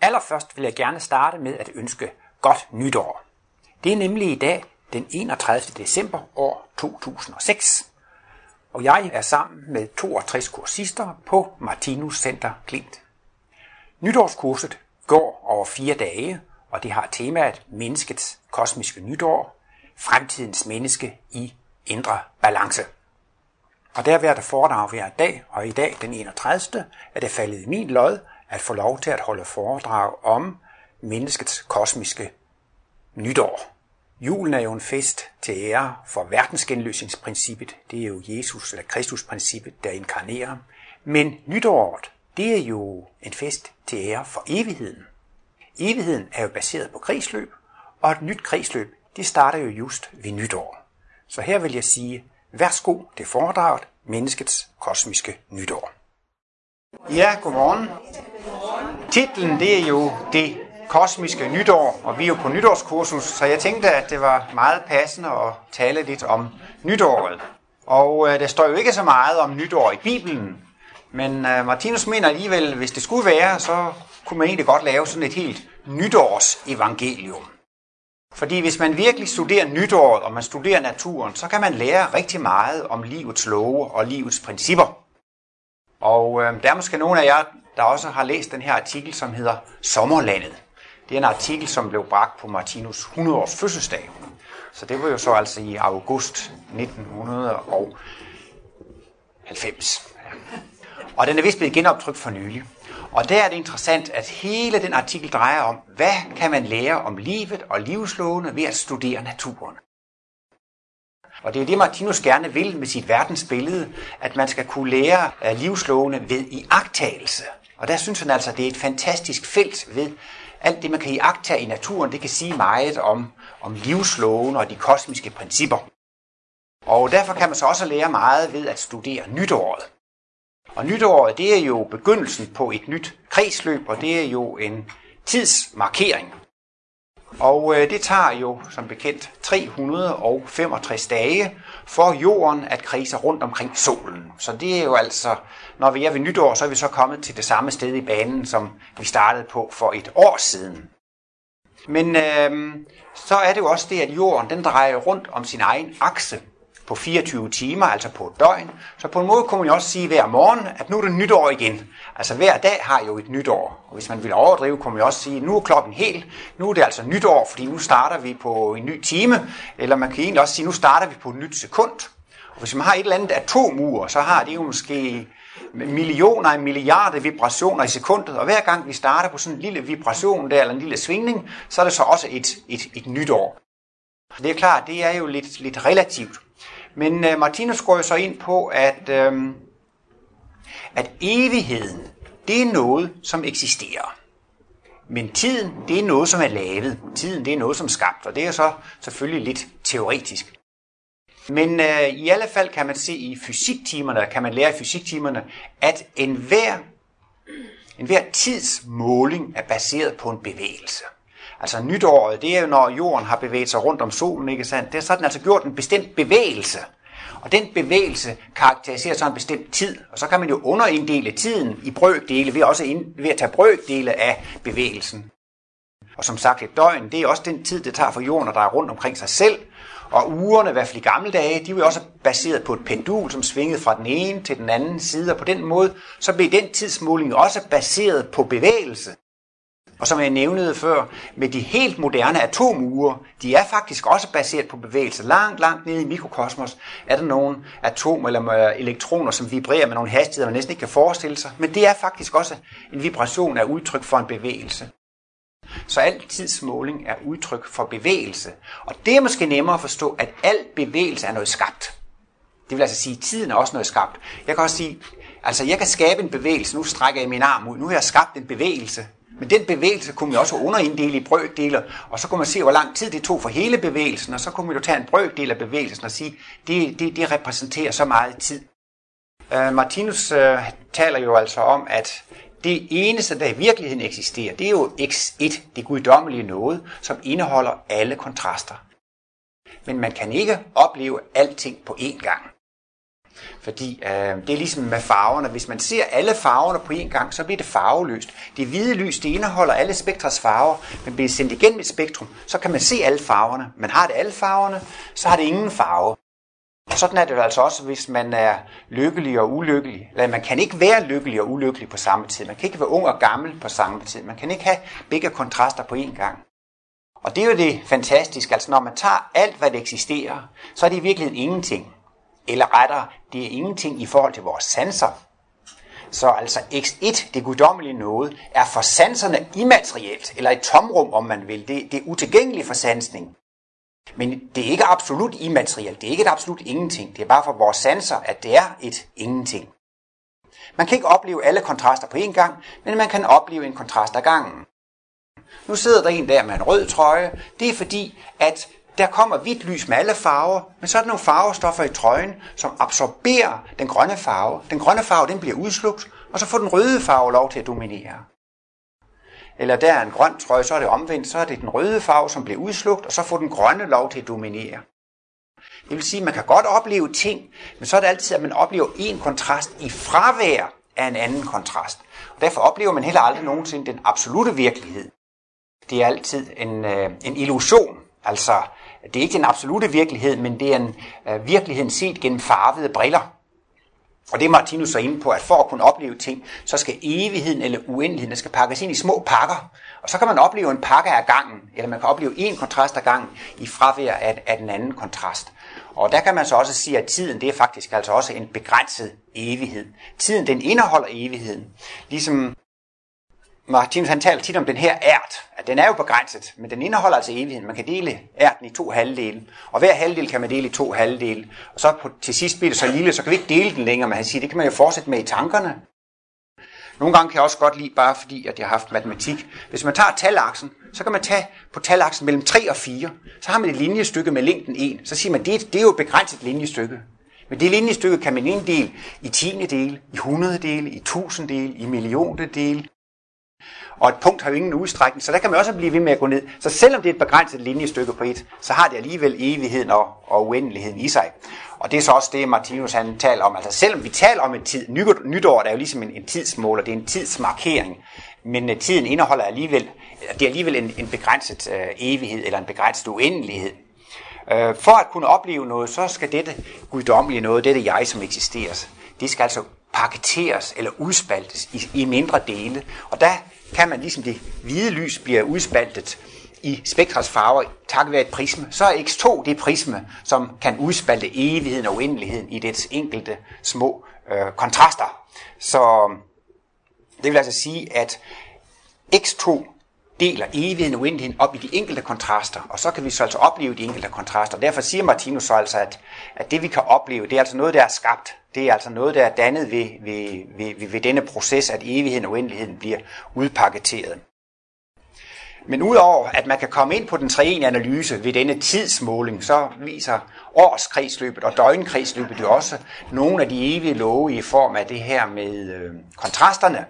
Allerførst vil jeg gerne starte med at ønske godt nytår. Det er nemlig i dag den 31. december år 2006, og jeg er sammen med 62 kursister på Martinus Center Klint. Nytårskurset går over fire dage, og det har temaet Menneskets kosmiske nytår, fremtidens menneske i indre balance. Og der vil der foredrag hver dag, og i dag, den 31. er det faldet i min lod at få lov til at holde foredrag om menneskets kosmiske nytår. Julen er jo en fest til ære for verdensgenløsningsprincippet. Det er jo Jesus eller Kristusprincippet, der inkarnerer. Men nytåret, det er jo en fest til ære for evigheden. Evigheden er jo baseret på kredsløb, og et nyt kredsløb, det starter jo just ved nytår. Så her vil jeg sige, værsgo til foredraget Menneskets kosmiske nytår. Ja, godmorgen. Titlen det er jo det kosmiske nytår, og vi er jo på nytårskursus, så jeg tænkte, at det var meget passende at tale lidt om nytåret. Og øh, der står jo ikke så meget om nytår i Bibelen, men øh, Martinus mener alligevel, hvis det skulle være, så kunne man egentlig godt lave sådan et helt nytårsevangelium. Fordi hvis man virkelig studerer nytåret, og man studerer naturen, så kan man lære rigtig meget om livets love og livets principper. Og øh, der er måske nogle af jer, der også har læst den her artikel, som hedder Sommerlandet. Det er en artikel, som blev bragt på Martinus 100 års fødselsdag. Så det var jo så altså i august 1990. Og den er vist blevet genoptrykt for nylig. Og der er det interessant, at hele den artikel drejer om, hvad kan man lære om livet og livslående ved at studere naturen. Og det er det, Martinus gerne vil med sit verdensbillede, at man skal kunne lære livslående ved iagtagelse. Og der synes han altså, at det er et fantastisk felt ved alt det, man kan iagtage i naturen, det kan sige meget om, om livsloven og de kosmiske principper. Og derfor kan man så også lære meget ved at studere nytåret. Og nytåret, det er jo begyndelsen på et nyt kredsløb, og det er jo en tidsmarkering. Og øh, det tager jo som bekendt 365 dage for jorden at kredse rundt omkring solen. Så det er jo altså, når vi er ved nytår, så er vi så kommet til det samme sted i banen, som vi startede på for et år siden. Men øh, så er det jo også det, at jorden den drejer rundt om sin egen akse på 24 timer, altså på et døgn. Så på en måde kunne man jo også sige hver morgen, at nu er det nytår igen. Altså hver dag har jo et nytår. Og hvis man vil overdrive, kunne man jo også sige, at nu er klokken helt. Nu er det altså nytår, fordi nu starter vi på en ny time. Eller man kan egentlig også sige, at nu starter vi på et nyt sekund. Og hvis man har et eller andet atomur, så har det jo måske millioner af milliarder vibrationer i sekundet, og hver gang vi starter på sådan en lille vibration der, eller en lille svingning, så er det så også et, et, et nytår. Det er klart, det er jo lidt, lidt relativt. Men øh, Martinus går jo så ind på, at, øh, at evigheden, det er noget, som eksisterer. Men tiden, det er noget, som er lavet. Tiden, det er noget, som er skabt, og det er så selvfølgelig lidt teoretisk. Men øh, i alle fald kan man se i fysiktimerne, kan man lære i fysiktimerne, at enhver, enhver tidsmåling er baseret på en bevægelse. Altså nytåret, det er jo når jorden har bevæget sig rundt om solen, ikke sandt? Det er sådan altså gjort en bestemt bevægelse. Og den bevægelse karakteriserer så en bestemt tid. Og så kan man jo underinddele tiden i brøkdele ved, også ind, ved at tage brøkdele af bevægelsen. Og som sagt, et døgn, det er også den tid, det tager for jorden, der er rundt omkring sig selv. Og ugerne, i hvert fald i gamle dage, de var jo også baseret på et pendul, som svingede fra den ene til den anden side. Og på den måde, så blev den tidsmåling også baseret på bevægelse. Og som jeg nævnede før, med de helt moderne atomure, de er faktisk også baseret på bevægelse. Langt, langt nede i mikrokosmos er der nogle atomer eller øh, elektroner, som vibrerer med nogle hastigheder, man næsten ikke kan forestille sig. Men det er faktisk også en vibration af udtryk for en bevægelse. Så al tidsmåling er udtryk for bevægelse. Og det er måske nemmere at forstå, at al bevægelse er noget skabt. Det vil altså sige, at tiden er også noget skabt. Jeg kan også sige, altså jeg kan skabe en bevægelse, nu strækker jeg min arm ud, nu har jeg skabt en bevægelse. Men den bevægelse kunne man også underinddele i brøkdeler, og så kunne man se, hvor lang tid det tog for hele bevægelsen, og så kunne man jo tage en brøkdel af bevægelsen og sige, det, det, det repræsenterer så meget tid. Uh, Martinus uh, taler jo altså om, at det eneste, der i virkeligheden eksisterer, det er jo X1, det guddommelige noget, som indeholder alle kontraster. Men man kan ikke opleve alting på én gang. Fordi øh, det er ligesom med farverne. Hvis man ser alle farverne på én gang, så bliver det farveløst. Det hvide lys, det indeholder alle spektras farver, men bliver sendt igennem et spektrum, så kan man se alle farverne. Man har det alle farverne, så har det ingen farve. Sådan er det jo altså også, hvis man er lykkelig og ulykkelig. Eller man kan ikke være lykkelig og ulykkelig på samme tid. Man kan ikke være ung og gammel på samme tid. Man kan ikke have begge kontraster på én gang. Og det er jo det fantastiske, altså når man tager alt, hvad der eksisterer, så er det i virkeligheden ingenting. Eller rettere, det er ingenting i forhold til vores sanser. Så altså X1, det guddommelige noget, er for sanserne immaterielt, eller et tomrum, om man vil. Det, det er utilgængeligt for sansning. Men det er ikke absolut immaterielt, det er ikke et absolut ingenting. Det er bare for vores sanser, at det er et ingenting. Man kan ikke opleve alle kontraster på én gang, men man kan opleve en kontrast ad gangen. Nu sidder der en der med en rød trøje. Det er fordi, at der kommer hvidt lys med alle farver, men så er der nogle farvestoffer i trøjen, som absorberer den grønne farve. Den grønne farve den bliver udslugt, og så får den røde farve lov til at dominere. Eller der er en grøn trøje, så er det omvendt, så er det den røde farve, som bliver udslugt, og så får den grønne lov til at dominere. Det vil sige, at man kan godt opleve ting, men så er det altid, at man oplever en kontrast i fravær af en anden kontrast. Og derfor oplever man heller aldrig nogensinde den absolute virkelighed. Det er altid en, øh, en illusion. Altså, det er ikke den absolute virkelighed, men det er en øh, virkeligheden set gennem farvede briller. Og det er Martinus så inde på, at for at kunne opleve ting, så skal evigheden eller uendeligheden skal pakkes ind i små pakker. Og så kan man opleve en pakke af gangen, eller man kan opleve en kontrast af gangen i fravær af, af den anden kontrast. Og der kan man så også sige, at tiden det er faktisk altså også en begrænset evighed. Tiden den indeholder evigheden. Ligesom Martinus han taler tit om den her ært, at den er jo begrænset, men den indeholder altså evigheden. Man kan dele ærten i to halvdele, og hver halvdel kan man dele i to halvdele. Og så på, til sidst bliver det så lille, så kan vi ikke dele den længere, men han siger, det kan man jo fortsætte med i tankerne. Nogle gange kan jeg også godt lide, bare fordi at jeg har haft matematik, hvis man tager talaksen, så kan man tage på talaksen mellem 3 og 4, så har man et linjestykke med længden 1, så siger man, det, det er jo et begrænset linjestykke. Men det linjestykke kan man inddele i tiende del, i hundrede del, i tusind del, i millioner del, og et punkt har jo ingen udstrækning, så der kan man også blive ved med at gå ned. Så selvom det er et begrænset linjestykke på et, så har det alligevel evigheden og, og uendeligheden i sig. Og det er så også det, Martinus han taler om. Altså selvom vi taler om en tid, nytår er jo ligesom en, en tidsmåler, det er en tidsmarkering, men uh, tiden indeholder alligevel, det er alligevel en, en begrænset uh, evighed eller en begrænset uendelighed. Uh, for at kunne opleve noget, så skal dette guddommelige noget, dette jeg, som eksisterer, det skal altså paketeres eller udspaltes i, i mindre dele. Og der kan man ligesom det hvide lys bliver udspaltet i spektrets farver takket være et prisme, så er X2 det prisme, som kan udspalte evigheden og uendeligheden i dets enkelte små øh, kontraster. Så øh, det vil altså sige, at X2 deler evigheden og uendeligheden op i de enkelte kontraster, og så kan vi så altså opleve de enkelte kontraster. Derfor siger Martinus så altså, at, at det vi kan opleve, det er altså noget, der er skabt. Det er altså noget, der er dannet ved, ved, ved, ved denne proces, at evigheden og uendeligheden bliver udpakketeret. Men udover at man kan komme ind på den treenige analyse ved denne tidsmåling, så viser årskredsløbet og døgnkredsløbet jo også nogle af de evige love i form af det her med øh, kontrasterne.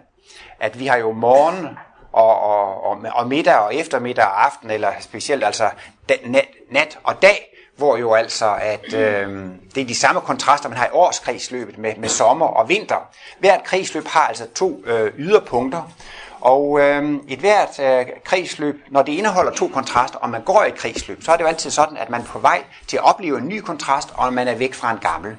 At vi har jo morgen og, og, og, og middag og eftermiddag og aften, eller specielt altså nat, nat og dag, hvor jo altså, at øh, det er de samme kontraster, man har i årskredsløbet med, med sommer og vinter. Hvert kredsløb har altså to øh, yderpunkter, og øh, et hvert øh, kredsløb, når det indeholder to kontraster, og man går i et kredsløb, så er det jo altid sådan, at man er på vej til at opleve en ny kontrast, og man er væk fra en gammel.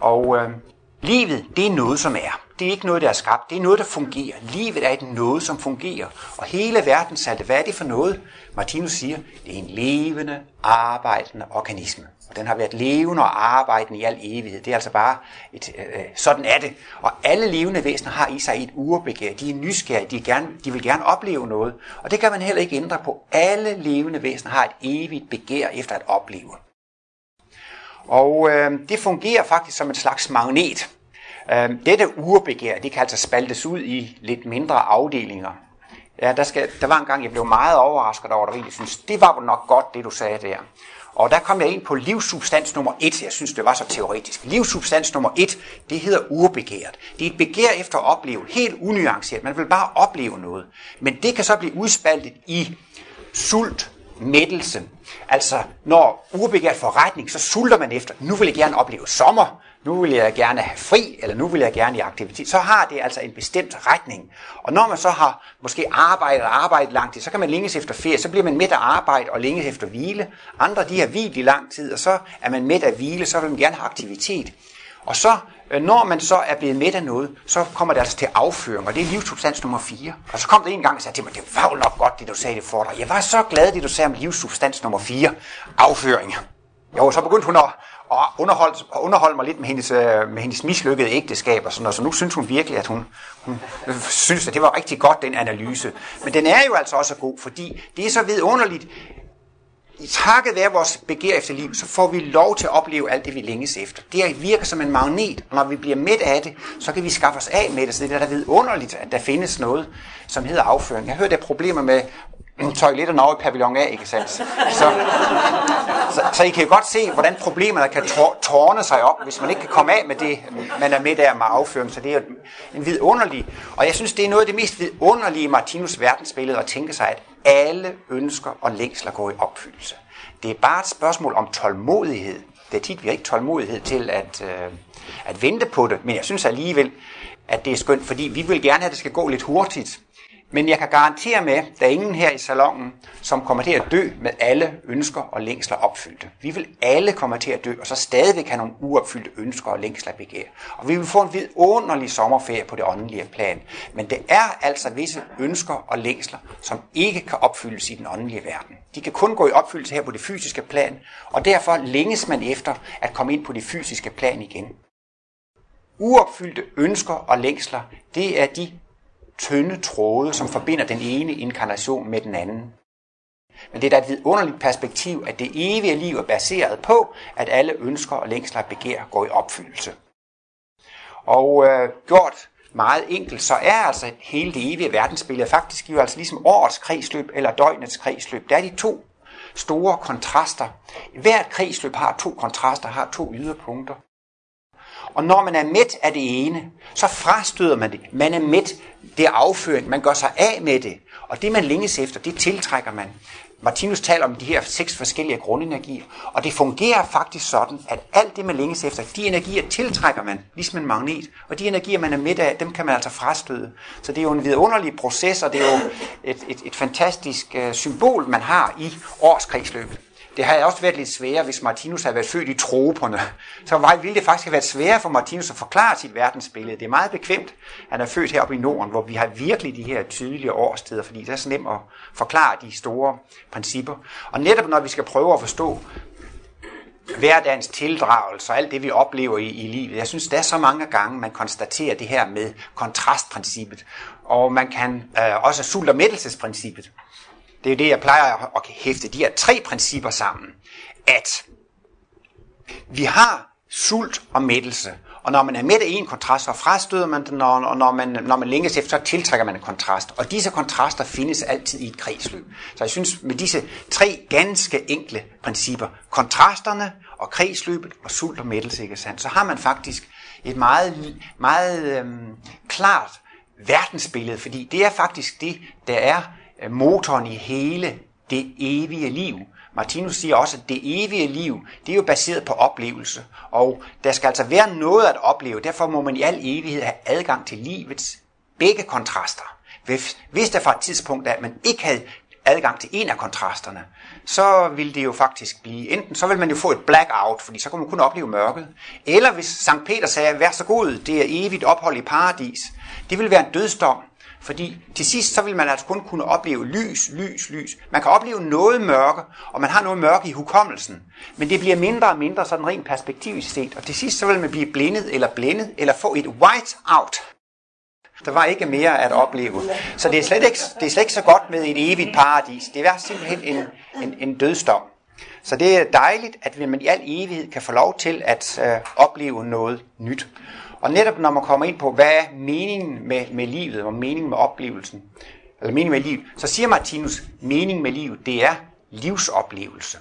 Og øh, livet, det er noget, som er. Det er ikke noget, der er skabt. Det er noget, der fungerer. Livet er et noget, som fungerer. Og hele verden salte, hvad er det for noget? Martinus siger, det er en levende, arbejdende organisme. Og den har været levende og arbejdende i al evighed. Det er altså bare et, øh, øh sådan er det. Og alle levende væsener har i sig et urbegær. De er nysgerrige. De, gerne, de vil gerne opleve noget. Og det kan man heller ikke ændre på. Alle levende væsener har et evigt begær efter at opleve. Og øh, det fungerer faktisk som en slags magnet. Øh, dette urbegær, det kan altså spaltes ud i lidt mindre afdelinger. Ja, der, skal, der var en gang, jeg blev meget overrasket over det, jeg synes, det var nok godt, det du sagde der. Og der kom jeg ind på livssubstans nummer et. Jeg synes, det var så teoretisk. Livssubstans nummer et, det hedder urbegæret. Det er et begær efter at opleve, helt unuanceret. Man vil bare opleve noget. Men det kan så blive udspaltet i sult, mættelse. Altså, når urbegæret forretning, så sulter man efter. Nu vil jeg gerne opleve sommer. nu vil jeg gerne have fri, eller nu vil jeg gerne i aktivitet, så har det altså en bestemt retning. Og når man så har måske arbejdet og arbejdet lang tid, så kan man længes efter ferie, så bliver man midt af arbejde og længes efter hvile. Andre de har hvilet i lang tid, og så er man midt af hvile, så vil man gerne have aktivitet. Og så, øh, når man så er blevet midt af noget, så kommer det altså til afføring, og det er livssubstans nummer 4. Og så kom det en gang og sagde til mig, det var jo nok godt, det du sagde det for dig. Jeg var så glad, det du sagde om livssubstans nummer 4, afføring. Jo, så begyndte hun at, at underholde, at underholde mig lidt med hendes, øh, med hendes mislykkede ægteskab og sådan noget, så nu synes hun virkelig, at hun, hun øh, synes, at det var rigtig godt, den analyse. Men den er jo altså også god, fordi det er så vidunderligt, takket være vores begær efter liv, så får vi lov til at opleve alt det, vi længes efter. Det virker som en magnet, og når vi bliver midt af det, så kan vi skaffe os af med det. Så det er da vidunderligt, at der findes noget, som hedder afføring. Jeg har hørt, der er problemer med toiletterne over i pavillon A, ikke sandt? Så, så, så I kan jo godt se, hvordan problemerne kan tårne sig op, hvis man ikke kan komme af med det, man er midt af med afføring. Så det er jo en vidunderlig, og jeg synes, det er noget af det mest vidunderlige i Martinus verdensbillede at tænke sig, at alle ønsker og længsler går i opfyldelse. Det er bare et spørgsmål om tålmodighed. Det er tit, vi har ikke tålmodighed til at, øh, at vente på det, men jeg synes alligevel, at det er skønt, fordi vi vil gerne have, at det skal gå lidt hurtigt. Men jeg kan garantere med, at der er ingen her i salongen, som kommer til at dø med alle ønsker og længsler opfyldte. Vi vil alle komme til at dø, og så stadigvæk have nogle uopfyldte ønsker og længsler begær. Og vi vil få en vidunderlig sommerferie på det åndelige plan. Men det er altså visse ønsker og længsler, som ikke kan opfyldes i den åndelige verden. De kan kun gå i opfyldelse her på det fysiske plan, og derfor længes man efter at komme ind på det fysiske plan igen. Uopfyldte ønsker og længsler, det er de tynde tråde, som forbinder den ene inkarnation med den anden. Men det er da et vidunderligt perspektiv, at det evige liv er baseret på, at alle ønsker og længsler begær går i opfyldelse. Og øh, gjort meget enkelt, så er altså hele det evige verdensbillede faktisk jo altså ligesom årets kredsløb eller døgnets kredsløb. Der er de to store kontraster. Hvert kredsløb har to kontraster, har to yderpunkter. Og når man er mæt af det ene, så frastøder man det. Man er mæt, det er afføring, man gør sig af med det. Og det man længes efter, det tiltrækker man. Martinus taler om de her seks forskellige grundenergier, og det fungerer faktisk sådan, at alt det, man længes efter, de energier tiltrækker man, ligesom en magnet, og de energier, man er midt af, dem kan man altså frastøde. Så det er jo en vidunderlig proces, og det er jo et, et, et fantastisk øh, symbol, man har i årskredsløbet. Det havde også været lidt sværere, hvis Martinus havde været født i troperne. Så ville det faktisk have været sværere for Martinus at forklare sit verdensbillede. Det er meget bekvemt, at han er født heroppe i Norden, hvor vi har virkelig de her tydelige årstider, fordi det er så nemt at forklare de store principper. Og netop når vi skal prøve at forstå hverdagens tildragelse og alt det, vi oplever i, i livet. Jeg synes, der er så mange gange, man konstaterer det her med kontrastprincippet. Og man kan øh, også sult- og mættelsesprincippet. Det er det, jeg plejer at hæfte de her tre principper sammen. At vi har sult og mættelse. Og når man er midt i en kontrast, så frastøder man den, og når man, når man længes efter, så tiltrækker man en kontrast. Og disse kontraster findes altid i et kredsløb. Så jeg synes, med disse tre ganske enkle principper, kontrasterne og kredsløbet og sult og mættelse, ikke sandt, så har man faktisk et meget, meget øhm, klart verdensbillede, fordi det er faktisk det, der er Øh, motoren i hele det evige liv. Martinus siger også, at det evige liv, det er jo baseret på oplevelse. Og der skal altså være noget at opleve. Derfor må man i al evighed have adgang til livets begge kontraster. Hvis, hvis der fra et tidspunkt at man ikke havde adgang til en af kontrasterne, så ville det jo faktisk blive, enten så vil man jo få et blackout, fordi så kan man kun opleve mørket, eller hvis Sankt Peter sagde, vær så god, det er evigt ophold i paradis, det ville være en dødsdom, fordi til sidst, så vil man altså kun kunne opleve lys, lys, lys. Man kan opleve noget mørke, og man har noget mørke i hukommelsen. Men det bliver mindre og mindre sådan rent perspektivisk set. Og til sidst, så vil man blive blindet eller blændet, eller få et white out. Der var ikke mere at opleve. Så det er slet ikke, det er slet ikke så godt med et evigt paradis. Det er simpelthen en, en, en dødsdom. Så det er dejligt, at man i al evighed kan få lov til at øh, opleve noget nyt. Og netop når man kommer ind på, hvad er meningen med, med livet, og meningen med oplevelsen, eller meningen med livet, så siger Martinus, meningen med livet, det er livsoplevelse.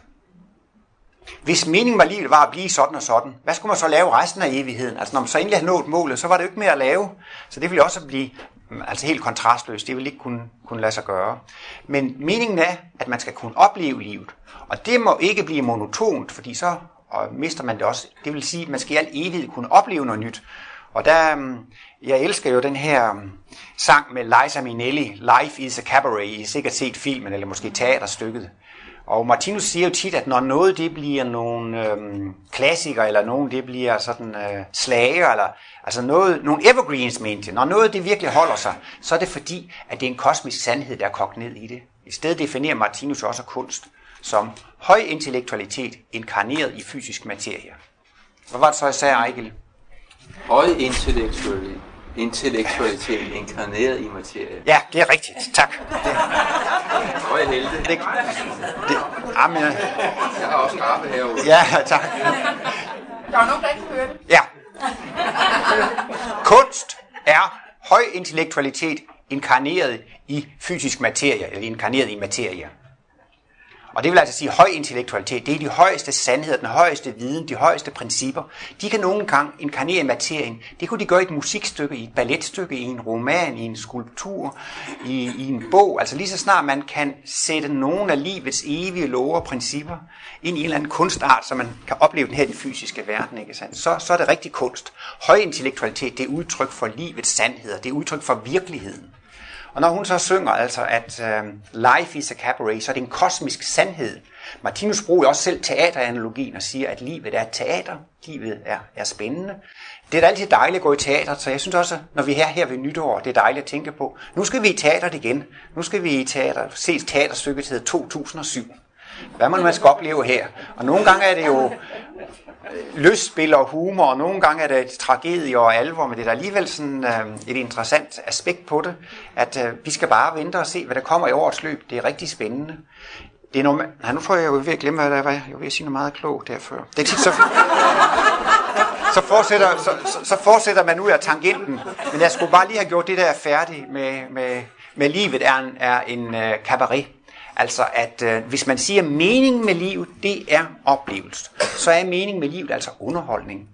Hvis meningen med livet var at blive sådan og sådan, hvad skulle man så lave resten af evigheden? Altså når man så endelig har nået målet, så var det jo ikke mere at lave. Så det ville også blive mm, altså helt kontrastløst. Det ville ikke kunne, kunne lade sig gøre. Men meningen er, at man skal kunne opleve livet. Og det må ikke blive monotont, fordi så og mister man det også. Det vil sige, at man skal i al evighed kunne opleve noget nyt. Og der, mm, jeg elsker jo den her mm, sang med Liza Minnelli, Life is a Cabaret. I har sikkert set filmen, eller måske teaterstykket. Og Martinus siger jo tit, at når noget det bliver nogle øhm, klassikere, eller nogen det bliver sådan øh, slager, eller altså noget, nogle evergreens, mente Når noget det virkelig holder sig, så er det fordi, at det er en kosmisk sandhed, der er kogt ned i det. I stedet definerer Martinus også kunst som høj intellektualitet inkarneret i fysisk materie. Hvad var det så, jeg sagde, Ejgil? Høj intellektualitet intellektualitet inkarneret i materie. Ja, det er rigtigt. Tak. Det, Høj helte. Det, det, amen, jeg har også kaffe herude. Ja, tak. Der var nogen, der ikke hørte det. Ja. Kunst er høj intellektualitet inkarneret i fysisk materie, eller inkarneret i materie. Og det vil altså sige, høj intellektualitet, det er de højeste sandheder, den højeste viden, de højeste principper. De kan nogle gange inkarnere i materien. Det kunne de gøre i et musikstykke, i et balletstykke, i en roman, i en skulptur, i, i en bog. Altså lige så snart man kan sætte nogle af livets evige love og principper ind i en eller anden kunstart, så man kan opleve den her i den fysiske verden, ikke sandt? Så, så er det rigtig kunst. Høj intellektualitet, det er udtryk for livets sandheder, det er udtryk for virkeligheden. Og når hun så synger altså, at uh, life is a cabaret, så er det en kosmisk sandhed. Martinus bruger også selv teateranalogien og siger, at livet er teater, livet er, er spændende. Det er da altid dejligt at gå i teater, så jeg synes også, når vi er her ved nytår, det er dejligt at tænke på. Nu skal vi i teateret igen. Nu skal vi i teater, se teaterstykket hedder 2007. Hvad man, man skal opleve her. Og nogle gange er det jo lystspil og humor, og nogle gange er det et tragedie og alvor, men det er alligevel sådan øh, et interessant aspekt på det, at øh, vi skal bare vente og se, hvad der kommer i årets løb. Det er rigtig spændende. Det er noget, nej, nu tror jeg, jeg er ved at glemme, hvad det var. Jeg var ved at sige noget meget klogt derfor. Det er tit så... så fortsætter, så, så, så fortsætter man ud af tangenten. Men jeg skulle bare lige have gjort det der færdigt med, med, med livet er en, er en uh, cabaret. Altså at øh, hvis man siger, at meningen med livet, det er oplevelse, så er meningen med livet altså underholdning.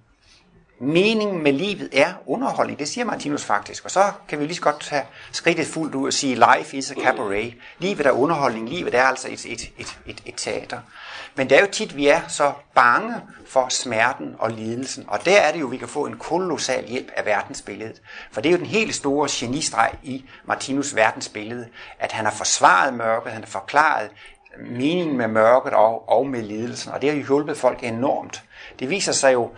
Meningen med livet er underholdning, det siger Martinus faktisk. Og så kan vi lige så godt tage skridtet fuldt ud og sige, life is a cabaret. Livet er underholdning, livet er altså et, et, et, et, et teater. Men det er jo tit, vi er så bange for smerten og lidelsen. Og der er det jo, vi kan få en kolossal hjælp af verdensbilledet. For det er jo den helt store genistreg i Martinus verdensbillede, at han har forsvaret mørket, han har forklaret meningen med mørket og, og med lidelsen. Og det har jo hjulpet folk enormt. Det viser sig jo,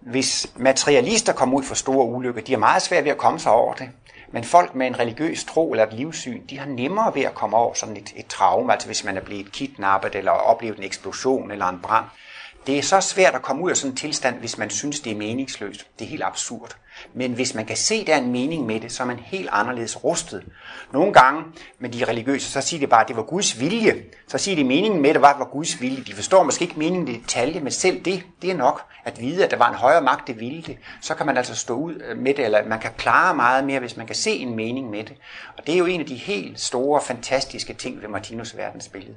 hvis materialister kommer ud for store ulykker, de har meget svært ved at komme sig over det. Men folk med en religiøs tro eller et livssyn, de har nemmere ved at komme over sådan et, et traume, altså hvis man er blevet kidnappet eller oplevet en eksplosion eller en brand. Det er så svært at komme ud af sådan en tilstand, hvis man synes, det er meningsløst. Det er helt absurd. Men hvis man kan se, der er en mening med det, så er man helt anderledes rustet. Nogle gange med de religiøse, så siger de bare, at det var Guds vilje. Så siger de, at meningen med det var, at det var Guds vilje. De forstår måske ikke meningen i detalje, men selv det, det er nok at vide, at der var en højere magt, der ville det. Så kan man altså stå ud øh, med det, eller man kan klare meget mere, hvis man kan se en mening med det. Og det er jo en af de helt store, fantastiske ting ved Martinus verdensbillede.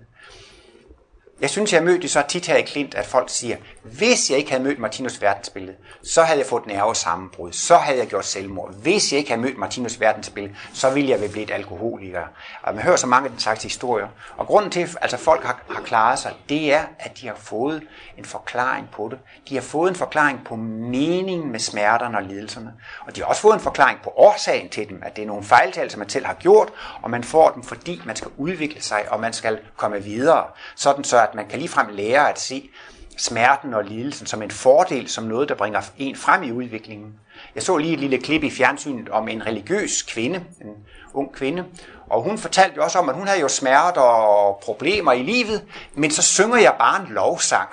Jeg synes, jeg har mødt det så tit her i Klint, at folk siger, hvis jeg ikke havde mødt Martinus verdensbillede, så havde jeg fået nervesammenbrud, så havde jeg gjort selvmord. Hvis jeg ikke havde mødt Martinus verdensbillede, så ville jeg være blevet alkoholiker. Og man hører så mange af den slags historier. Og grunden til, at altså folk har, har klaret sig, det er, at de har fået en forklaring på det. De har fået en forklaring på meningen med smerterne og lidelserne. Og de har også fået en forklaring på årsagen til dem, at det er nogle fejltagelser, man selv har gjort, og man får dem, fordi man skal udvikle sig, og man skal komme videre. Sådan så, at man kan ligefrem lære at se smerten og lidelsen som en fordel, som noget, der bringer en frem i udviklingen. Jeg så lige et lille klip i fjernsynet om en religiøs kvinde, en ung kvinde, og hun fortalte jo også om, at hun havde jo smerter og problemer i livet, men så synger jeg bare en lovsang.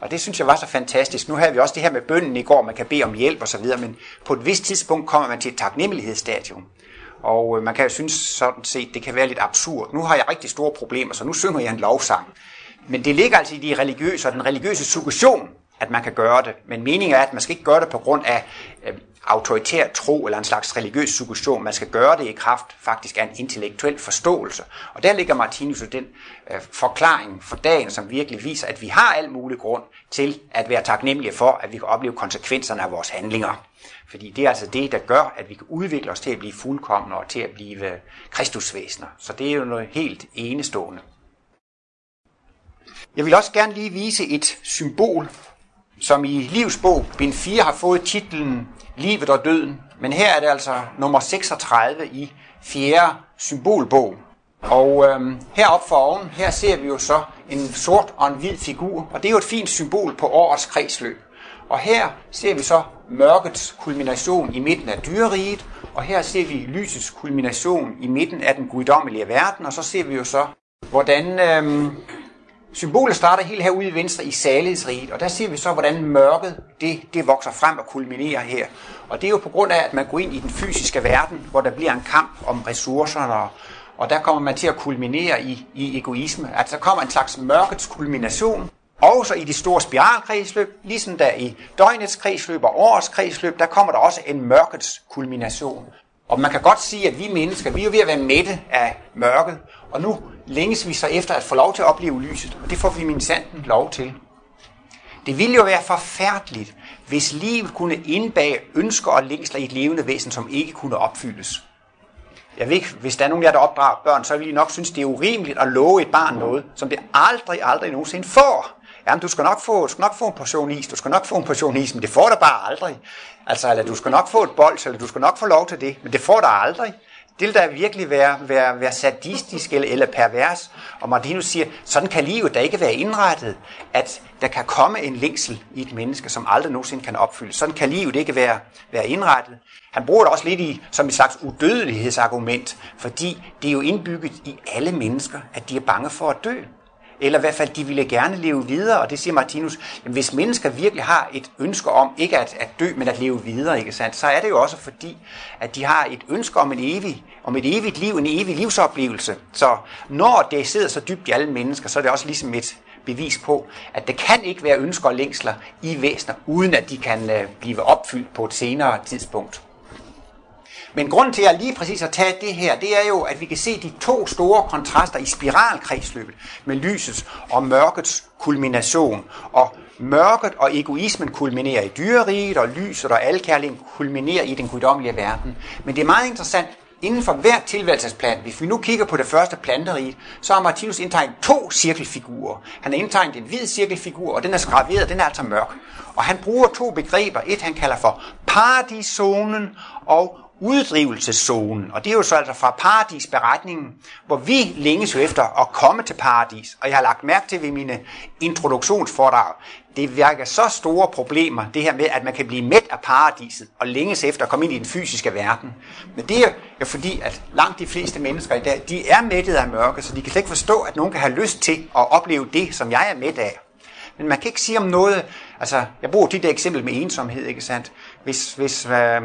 Og det synes jeg var så fantastisk. Nu havde vi også det her med bønden i går, man kan bede om hjælp og så videre, men på et vist tidspunkt kommer man til et taknemmelighedsstadium. Og øh, man kan jo synes sådan set, det kan være lidt absurd. Nu har jeg rigtig store problemer, så nu synger jeg en lovsang. Men det ligger altså i de religiøse og den religiøse suggestion, at man kan gøre det. Men meningen er, at man skal ikke gøre det på grund af øh, autoritær tro eller en slags religiøs suggestion. Man skal gøre det i kraft faktisk af en intellektuel forståelse. Og der ligger Martinus den øh, forklaring for dagen, som virkelig viser, at vi har al mulig grund til at være taknemmelige for, at vi kan opleve konsekvenserne af vores handlinger. Fordi det er altså det, der gør, at vi kan udvikle os til at blive fuldkommende og til at blive øh, kristusvæsener. Så det er jo noget helt enestående. Jeg vil også gerne lige vise et symbol som i Livsbog, bind 4, har fået titlen Livet og Døden. Men her er det altså nummer 36 i 4. symbolbog. Og øhm, heroppe for oven, her ser vi jo så en sort og en hvid figur, og det er jo et fint symbol på årets kredsløb. Og her ser vi så mørkets kulmination i midten af dyreriget, og her ser vi lysets kulmination i midten af den guddommelige verden, og så ser vi jo så, hvordan øhm, symbolet starter helt herude i venstre i salighedsriget, og der ser vi så, hvordan mørket det, det vokser frem og kulminerer her. Og det er jo på grund af, at man går ind i den fysiske verden, hvor der bliver en kamp om ressourcerne, og, og der kommer man til at kulminere i, i egoisme. Altså der kommer en slags mørkets kulmination, også i de store spiralkredsløb, ligesom der i døgnets kredsløb og årets kredsløb, der kommer der også en mørkets kulmination. Og man kan godt sige, at vi mennesker, vi er jo ved at være mætte af mørket, og nu længes vi så efter at få lov til at opleve lyset, og det får vi min sanden lov til. Det ville jo være forfærdeligt, hvis livet kunne indbage ønsker og længsler i et levende væsen, som ikke kunne opfyldes. Jeg ved ikke, hvis der er nogen af jer, der opdrager børn, så vil I nok synes, det er urimeligt at love et barn noget, som det aldrig, aldrig nogensinde får. Jamen, du skal nok få, du skal nok få en portion is, du skal nok få en portion is, men det får du bare aldrig. Altså, eller du skal nok få et bold, eller du skal nok få lov til det, men det får du aldrig. Det vil da virkelig være, være, være sadistisk eller, eller pervers. Og Martinus siger, sådan kan livet da ikke være indrettet, at der kan komme en længsel i et menneske, som aldrig nogensinde kan opfyldes. Sådan kan livet ikke være, være indrettet. Han bruger det også lidt i, som et slags udødelighedsargument, fordi det er jo indbygget i alle mennesker, at de er bange for at dø eller i hvert fald, de ville gerne leve videre, og det siger Martinus, jamen, hvis mennesker virkelig har et ønske om, ikke at, at dø, men at leve videre, ikke sandt, så er det jo også fordi, at de har et ønske om, en evig, om et evigt liv, en evig livsoplevelse. Så når det sidder så dybt i alle mennesker, så er det også ligesom et bevis på, at det kan ikke være ønsker og længsler i væsener, uden at de kan øh, blive opfyldt på et senere tidspunkt. Men grund til, at jeg lige præcis har taget det her, det er jo, at vi kan se de to store kontraster i spiralkredsløbet med lysets og mørkets kulmination. Og mørket og egoismen kulminerer i dyreriget, og lyset og alkærligheden kulminerer i den guddommelige verden. Men det er meget interessant, inden for hver tilværelsesplan, hvis vi nu kigger på det første planterige, så har Martinus indtegnet to cirkelfigurer. Han har indtegnet en hvid cirkelfigur, og den er skraveret, den er altså mørk. Og han bruger to begreber. Et han kalder for paradiszonen og uddrivelseszonen. Og det er jo så altså fra paradisberetningen, hvor vi længes jo efter at komme til paradis. Og jeg har lagt mærke til ved mine introduktionsfordrag, det virker så store problemer, det her med, at man kan blive mæt af paradiset og længes efter at komme ind i den fysiske verden. Men det er jo fordi, at langt de fleste mennesker i dag, de er mættet af mørke, så de kan slet ikke forstå, at nogen kan have lyst til at opleve det, som jeg er mæt af. Men man kan ikke sige om noget, altså jeg bruger det eksempel med ensomhed, ikke sandt? Hvis, hvis, øh,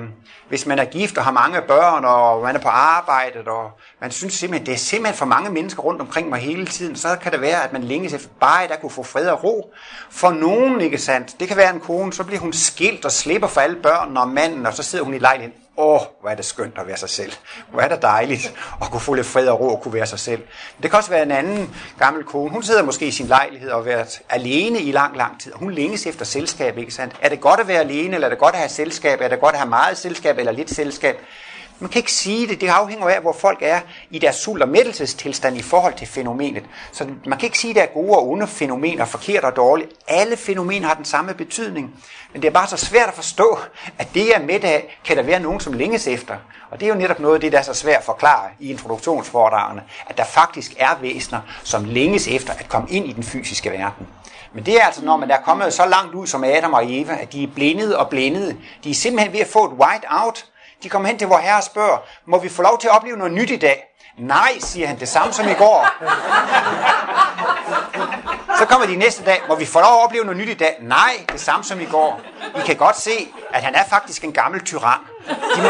hvis man er gift og har mange børn, og man er på arbejdet, og man synes simpelthen, det er simpelthen for mange mennesker rundt omkring mig hele tiden, så kan det være, at man længes efter bare, der kunne få fred og ro. For nogen, ikke sandt? Det kan være en kone, så bliver hun skilt og slipper for alle børnene og manden, og så sidder hun i lejligheden. Åh, hvor er det skønt at være sig selv. Hvor er det dejligt at kunne få lidt fred og ro og kunne være sig selv. Det kan også være en anden gammel kone. Hun sidder måske i sin lejlighed og har været alene i lang, lang tid. Hun længes efter selskab, ikke sandt? Er det godt at være alene, eller er det godt at have selskab? Er det godt at have meget selskab eller lidt selskab? Man kan ikke sige det. Det afhænger af, hvor folk er i deres sult- og mættelsestilstand i forhold til fænomenet. Så man kan ikke sige, at der er gode og onde fænomener, forkert og dårligt. Alle fænomener har den samme betydning. Men det er bare så svært at forstå, at det jeg er med af, kan der være nogen, som længes efter. Og det er jo netop noget af det, der er så svært at forklare i introduktionsforedragene, at der faktisk er væsener, som længes efter at komme ind i den fysiske verden. Men det er altså, når man er kommet så langt ud som Adam og Eva, at de er blindede og blindede. De er simpelthen ved at få et white out de kommer hen til vor herre og spørger, må vi få lov til at opleve noget nyt i dag? Nej, siger han, det samme som i går. Så kommer de næste dag, må vi få lov at opleve noget nyt i dag? Nej, det samme som i går. I kan godt se, at han er faktisk en gammel tyran. De må,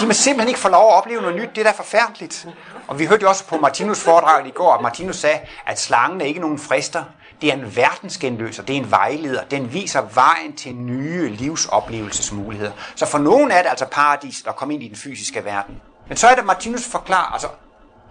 de må simpelthen ikke få lov at opleve noget nyt. Det er da forfærdeligt. Og vi hørte jo også på Martinus foredrag i går, at Martinus sagde, at slangen er ikke nogen frister. Det er en verdensgenløser, det er en vejleder. Den viser vejen til nye livsoplevelsesmuligheder. Så for nogen er det altså paradis at komme ind i den fysiske verden. Men så er det, Martinus forklarer, altså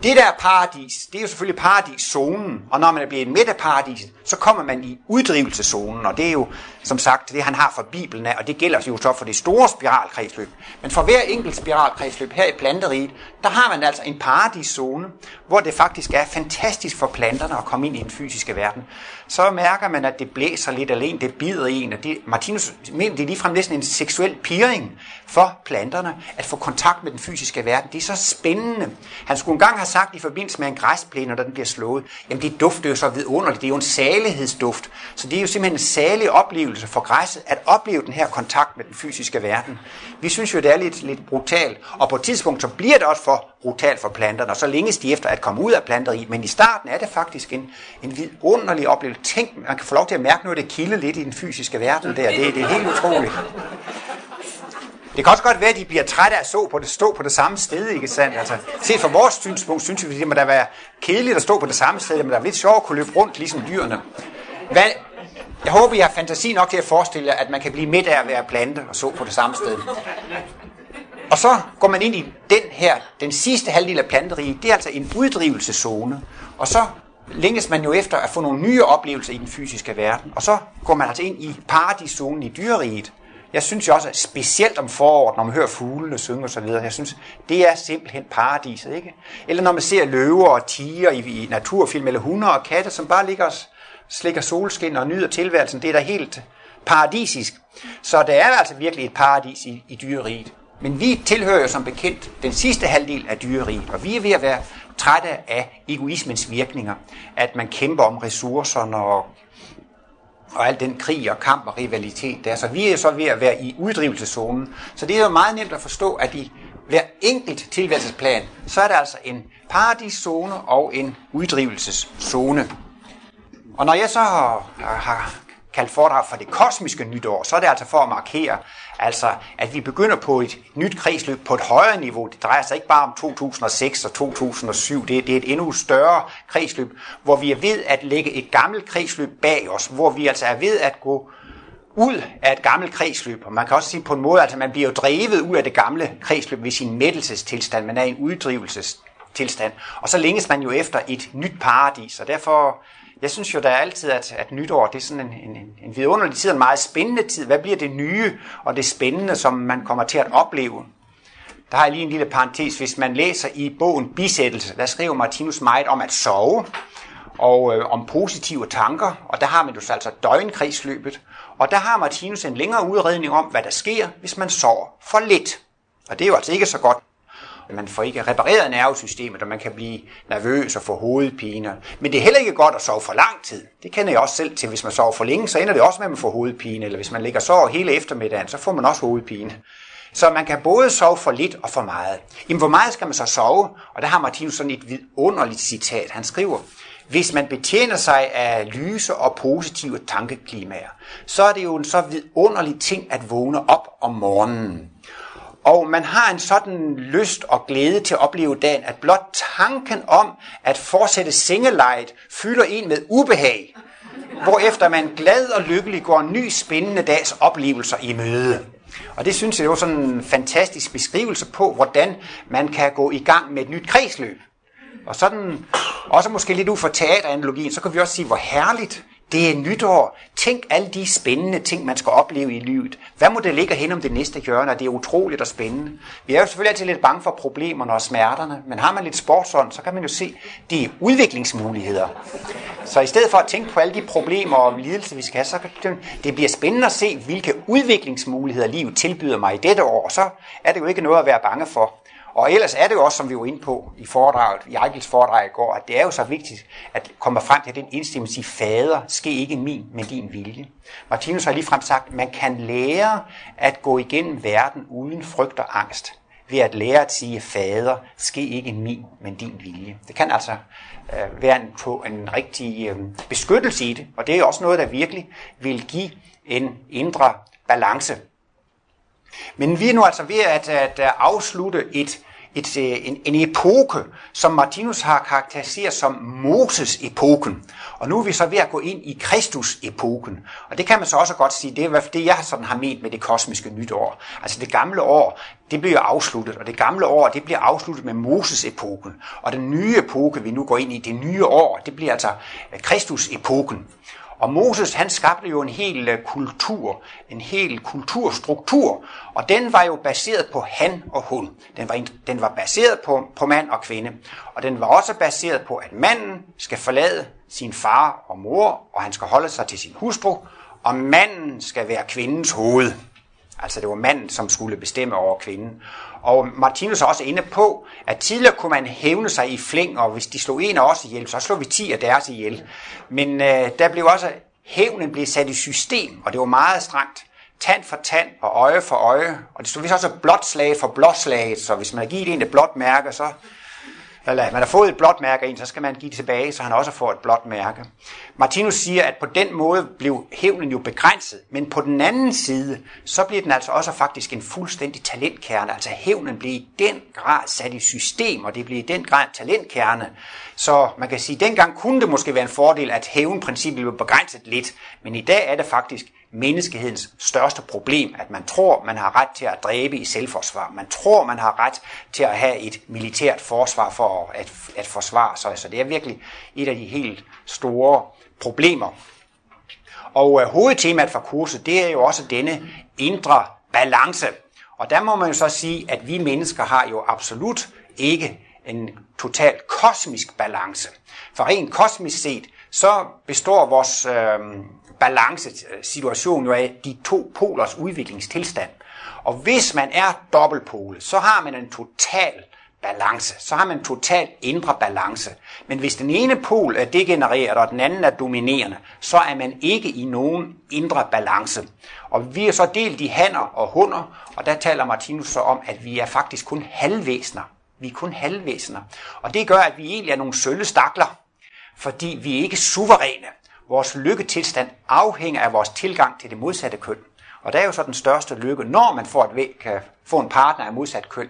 Det der paradis, det er jo selvfølgelig paradiszonen, og når man er blevet midt af paradiset, så kommer man i uddrivelseszonen, og det er jo som sagt det, han har fra Bibelen af, og det gælder jo så for det store spiralkredsløb. Men for hver enkelt spiralkredsløb her i planteriet, der har man altså en paradiszone, hvor det faktisk er fantastisk for planterne at komme ind i den fysiske verden. Så mærker man, at det blæser lidt alene, det bider en, og det, Martinus mener, det er ligefrem næsten en seksuel piring for planterne at få kontakt med den fysiske verden. Det er så spændende. Han skulle engang have sagt i forbindelse med en græsplæne, når den bliver slået, jamen det dufter jo så vidunderligt, det er jo en salighedsduft. Så det er jo simpelthen en salig oplevelse for græsset at opleve den her kontakt med den fysiske verden. Vi synes jo, det er lidt, lidt brutalt, og på et tidspunkt så bliver det også for brutalt for planterne, og så længes de efter at komme ud af planteriet. Men i starten er det faktisk en, en vidunderlig oplevelse. Tænk, man kan få lov til at mærke noget, det kilde lidt i den fysiske verden der. Det, det er helt utroligt. Det kan også godt være, at de bliver trætte af at stå på det, stå på det samme sted, ikke sandt? Altså, set fra vores synspunkt, synes vi, at det må da være kedeligt at stå på det samme sted, men der er lidt sjovt at kunne løbe rundt, ligesom dyrene. Hvad, jeg håber, I har fantasi nok til at forestille jer, at man kan blive midt af at være plante og så på det samme sted. Og så går man ind i den her, den sidste halvdel af planteriget, det er altså en uddrivelseszone. Og så længes man jo efter at få nogle nye oplevelser i den fysiske verden. Og så går man altså ind i paradiszonen i dyreriget. Jeg synes jo også, at specielt om foråret, når man hører fuglene synge og så videre, jeg synes, det er simpelthen paradiset, ikke? Eller når man ser løver og tiger i, i naturfilm, eller hunde og katte, som bare ligger og slikker solskin og nyder tilværelsen, det er da helt paradisisk. Så det er altså virkelig et paradis i, i dyreriet. Men vi tilhører jo som bekendt den sidste halvdel af dyreriet, og vi er ved at være trætte af egoismens virkninger. At man kæmper om ressourcerne og, og al den krig og kamp og rivalitet der. Så vi er så ved at være i uddrivelseszonen. Så det er jo meget nemt at forstå, at i hver enkelt tilværelsesplan, så er der altså en paradiszone og en uddrivelseszone. Og når jeg så har, har kaldt foredrag for det kosmiske nytår, så er det altså for at markere, altså, at vi begynder på et nyt kredsløb på et højere niveau. Det drejer sig ikke bare om 2006 og 2007, det, det er et endnu større kredsløb, hvor vi er ved at lægge et gammelt kredsløb bag os, hvor vi altså er ved at gå ud af et gammelt kredsløb. Og man kan også sige på en måde, at altså, man bliver jo drevet ud af det gamle kredsløb ved sin mættelsestilstand. Man er i en uddrivelsestilstand. Og så længes man jo efter et nyt paradis, og derfor jeg synes jo, der er altid, at, at nytår det er sådan en, en, en vidunderlig tid, en meget spændende tid. Hvad bliver det nye og det spændende, som man kommer til at opleve? Der har jeg lige en lille parentes. Hvis man læser i bogen Bisættelse, der skriver Martinus meget om at sove og øh, om positive tanker. Og der har man jo så altså døgnkredsløbet. Og der har Martinus en længere udredning om, hvad der sker, hvis man sover for lidt. Og det er jo altså ikke så godt man får ikke repareret nervesystemet, og man kan blive nervøs og få hovedpine. Men det er heller ikke godt at sove for lang tid. Det kender jeg også selv til. Hvis man sover for længe, så ender det også med, at man får hovedpine. Eller hvis man ligger så hele eftermiddagen, så får man også hovedpine. Så man kan både sove for lidt og for meget. Jamen, hvor meget skal man så sove? Og der har Martinus sådan et vidunderligt citat. Han skriver, hvis man betjener sig af lyse og positive tankeklimaer, så er det jo en så vidunderlig ting at vågne op om morgenen. Og man har en sådan lyst og glæde til at opleve dagen, at blot tanken om at fortsætte sengelejet fylder en med ubehag, hvorefter man glad og lykkelig går en ny spændende dags oplevelser i møde. Og det synes jeg det var sådan en fantastisk beskrivelse på, hvordan man kan gå i gang med et nyt kredsløb. Og sådan, også måske lidt ud fra teateranalogien, så kan vi også sige, hvor herligt det er nytår. Tænk alle de spændende ting, man skal opleve i livet. Hvad må det ligge hen om det næste hjørne? Det er utroligt og spændende. Vi er jo selvfølgelig altid lidt bange for problemerne og smerterne, men har man lidt sportsånd, så kan man jo se de udviklingsmuligheder. Så i stedet for at tænke på alle de problemer og lidelser, vi skal have, så det, det bliver spændende at se, hvilke udviklingsmuligheder livet tilbyder mig i dette år. Og så er det jo ikke noget at være bange for. Og ellers er det jo også, som vi var inde på i foredraget, i Eichels foredrag i går, at det er jo så vigtigt at komme frem til den indstilling, at sige, fader, ske ikke min, men din vilje. Martinus har ligefrem sagt, at man kan lære at gå igennem verden uden frygt og angst ved at lære at sige, fader, ske ikke min, men din vilje. Det kan altså øh, være en, på en rigtig øh, beskyttelse i det, og det er også noget, der virkelig vil give en indre balance men vi er nu altså ved at, at afslutte et, et, øh, en, en epoke, som Martinus har karakteriseret som Moses-epoken. Og nu er vi så ved at gå ind i Kristus-epoken. Og det kan man så også godt sige, det er det, jeg sådan har ment med det kosmiske nytår. Altså det gamle år, det bliver afsluttet, og det gamle år, det bliver afsluttet med Moses-epoken. Og den nye epoke, vi nu går ind i, det nye år, det bliver altså Kristus-epoken. Og Moses, han skabte jo en hel øh, kultur, en hel kulturstruktur, og den var jo baseret på han og hun. Den var, den var baseret på, på mand og kvinde, og den var også baseret på, at manden skal forlade sin far og mor, og han skal holde sig til sin hustru, og manden skal være kvindens hoved. Altså det var manden, som skulle bestemme over kvinden. Og Martinus er også inde på, at tidligere kunne man hævne sig i flæng, og hvis de slog en af os ihjel, så slog vi 10 af deres ihjel. Men øh, der blev også, hævnen blev sat i system, og det var meget strengt. Tand for tand og øje for øje. Og det stod vist også blot slag for blot slag, så hvis man har givet en et blot mærke, så eller man har fået et blåt mærke ind, så skal man give det tilbage, så han også får et blåt mærke. Martinus siger, at på den måde blev hævnen jo begrænset, men på den anden side, så bliver den altså også faktisk en fuldstændig talentkerne. Altså hævnen blev i den grad sat i system, og det blev i den grad talentkerne. Så man kan sige, at dengang kunne det måske være en fordel, at hævnprincippet blev begrænset lidt, men i dag er det faktisk menneskehedens største problem, at man tror, man har ret til at dræbe i selvforsvar. Man tror, man har ret til at have et militært forsvar for at, at forsvare sig. Så det er virkelig et af de helt store problemer. Og øh, hovedtemaet for kurset, det er jo også denne indre balance. Og der må man jo så sige, at vi mennesker har jo absolut ikke en total kosmisk balance. For rent kosmisk set, så består vores øh, balancesituation jo af de to polers udviklingstilstand. Og hvis man er dobbeltpole, så har man en total balance. Så har man en total indre balance. Men hvis den ene pol er degenereret, og den anden er dominerende, så er man ikke i nogen indre balance. Og vi er så delt i hanner og hunder, og der taler Martinus så om, at vi er faktisk kun halvvæsener. Vi er kun halvvæsener. Og det gør, at vi egentlig er nogle sølle stakler, fordi vi er ikke suveræne. Vores lykketilstand afhænger af vores tilgang til det modsatte køn. Og der er jo så den største lykke, når man får, et, kan få en partner af modsat køn.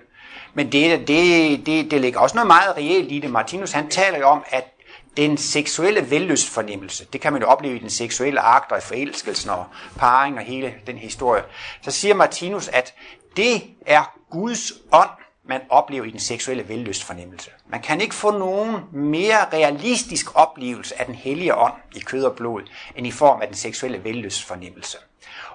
Men det, det, det, det ligger også noget meget reelt i det. Martinus han taler jo om, at den seksuelle vellystfornemmelse, det kan man jo opleve i den seksuelle akt og i forelskelsen og parring og hele den historie. Så siger Martinus, at det er Guds ånd, man oplever i den seksuelle vellystfornemmelse. Man kan ikke få nogen mere realistisk oplevelse af den hellige ånd i kød og blod, end i form af den seksuelle vellystfornemmelse.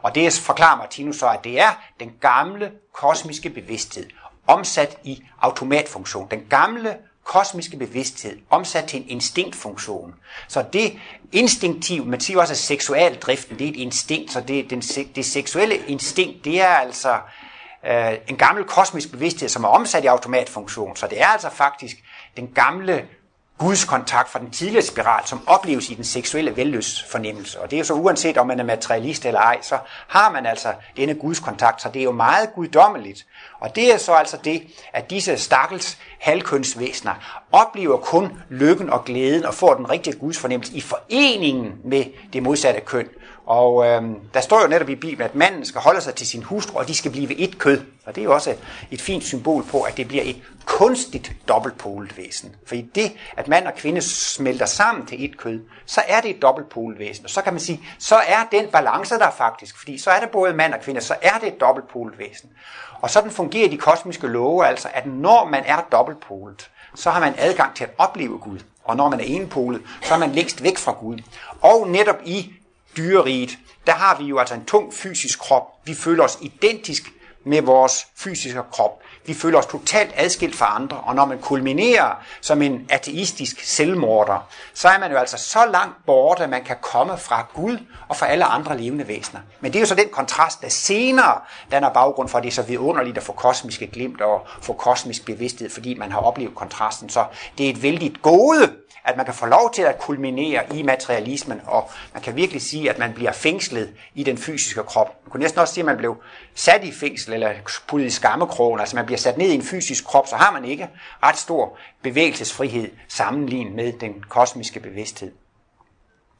Og det forklarer Martinus så, at det er den gamle kosmiske bevidsthed, omsat i automatfunktion. Den gamle kosmiske bevidsthed, omsat til en instinktfunktion. Så det instinktiv, man siger også, at seksualdriften, det er et instinkt, så det, den, det seksuelle instinkt, det er altså øh, en gammel kosmisk bevidsthed, som er omsat i automatfunktion. Så det er altså faktisk den gamle Guds kontakt fra den tidligere spiral, som opleves i den seksuelle velløsfornemmelse. Og det er jo så uanset om man er materialist eller ej, så har man altså denne Guds kontakt, så det er jo meget guddommeligt. Og det er så altså det, at disse stakkels halvkønsvæsener oplever kun lykken og glæden og får den rigtige Guds fornemmelse i foreningen med det modsatte køn. Og øh, der står jo netop i Bibelen, at manden skal holde sig til sin hustru, og de skal blive et kød. Og det er jo også et fint symbol på, at det bliver et kunstigt dobbeltpolet væsen. For i det, at mand og kvinde smelter sammen til et kød, så er det et dobbeltpolet væsen. Og så kan man sige, så er den balance der faktisk, fordi så er det både mand og kvinde, så er det et dobbeltpolet væsen. Og sådan fungerer de kosmiske love altså, at når man er dobbeltpolet, så har man adgang til at opleve Gud. Og når man er enpolet, så er man længst væk fra Gud. Og netop i dyreriget, der har vi jo altså en tung fysisk krop. Vi føler os identisk med vores fysiske krop. Vi føler os totalt adskilt fra andre, og når man kulminerer som en ateistisk selvmorder, så er man jo altså så langt borte, at man kan komme fra Gud og fra alle andre levende væsener. Men det er jo så den kontrast, der senere danner baggrund for, at det er så vidunderligt at få kosmiske glimt og få kosmisk bevidsthed, fordi man har oplevet kontrasten. Så det er et vældigt gode, at man kan få lov til at kulminere i materialismen, og man kan virkelig sige, at man bliver fængslet i den fysiske krop. Man kunne næsten også sige, at man blev sat i fængsel, eller puttet i skammekrogen, altså man bliver sat ned i en fysisk krop, så har man ikke ret stor bevægelsesfrihed sammenlignet med den kosmiske bevidsthed.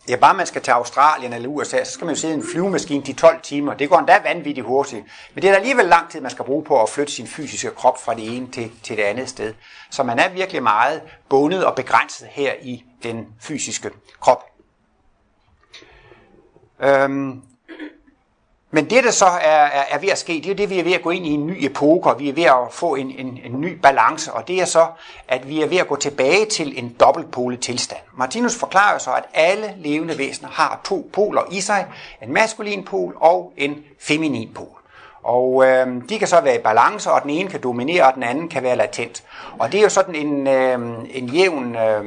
Ja, bare man skal til Australien eller USA, så skal man jo sidde i en flyvemaskine de 12 timer. Det går endda vanvittigt hurtigt. Men det er da alligevel lang tid, man skal bruge på at flytte sin fysiske krop fra det ene til, til det andet sted. Så man er virkelig meget bundet og begrænset her i den fysiske krop. Øhm, men det, der så er, er, er ved at ske, det er det, vi er ved at gå ind i en ny epoke, og vi er ved at få en, en, en ny balance, og det er så, at vi er ved at gå tilbage til en dobbeltpolet tilstand. Martinus forklarer så, at alle levende væsener har to poler i sig, en maskulin pol og en feminin pol. Og øh, de kan så være i balance, og den ene kan dominere, og den anden kan være latent. Og det er jo sådan en, øh, en jævn, øh,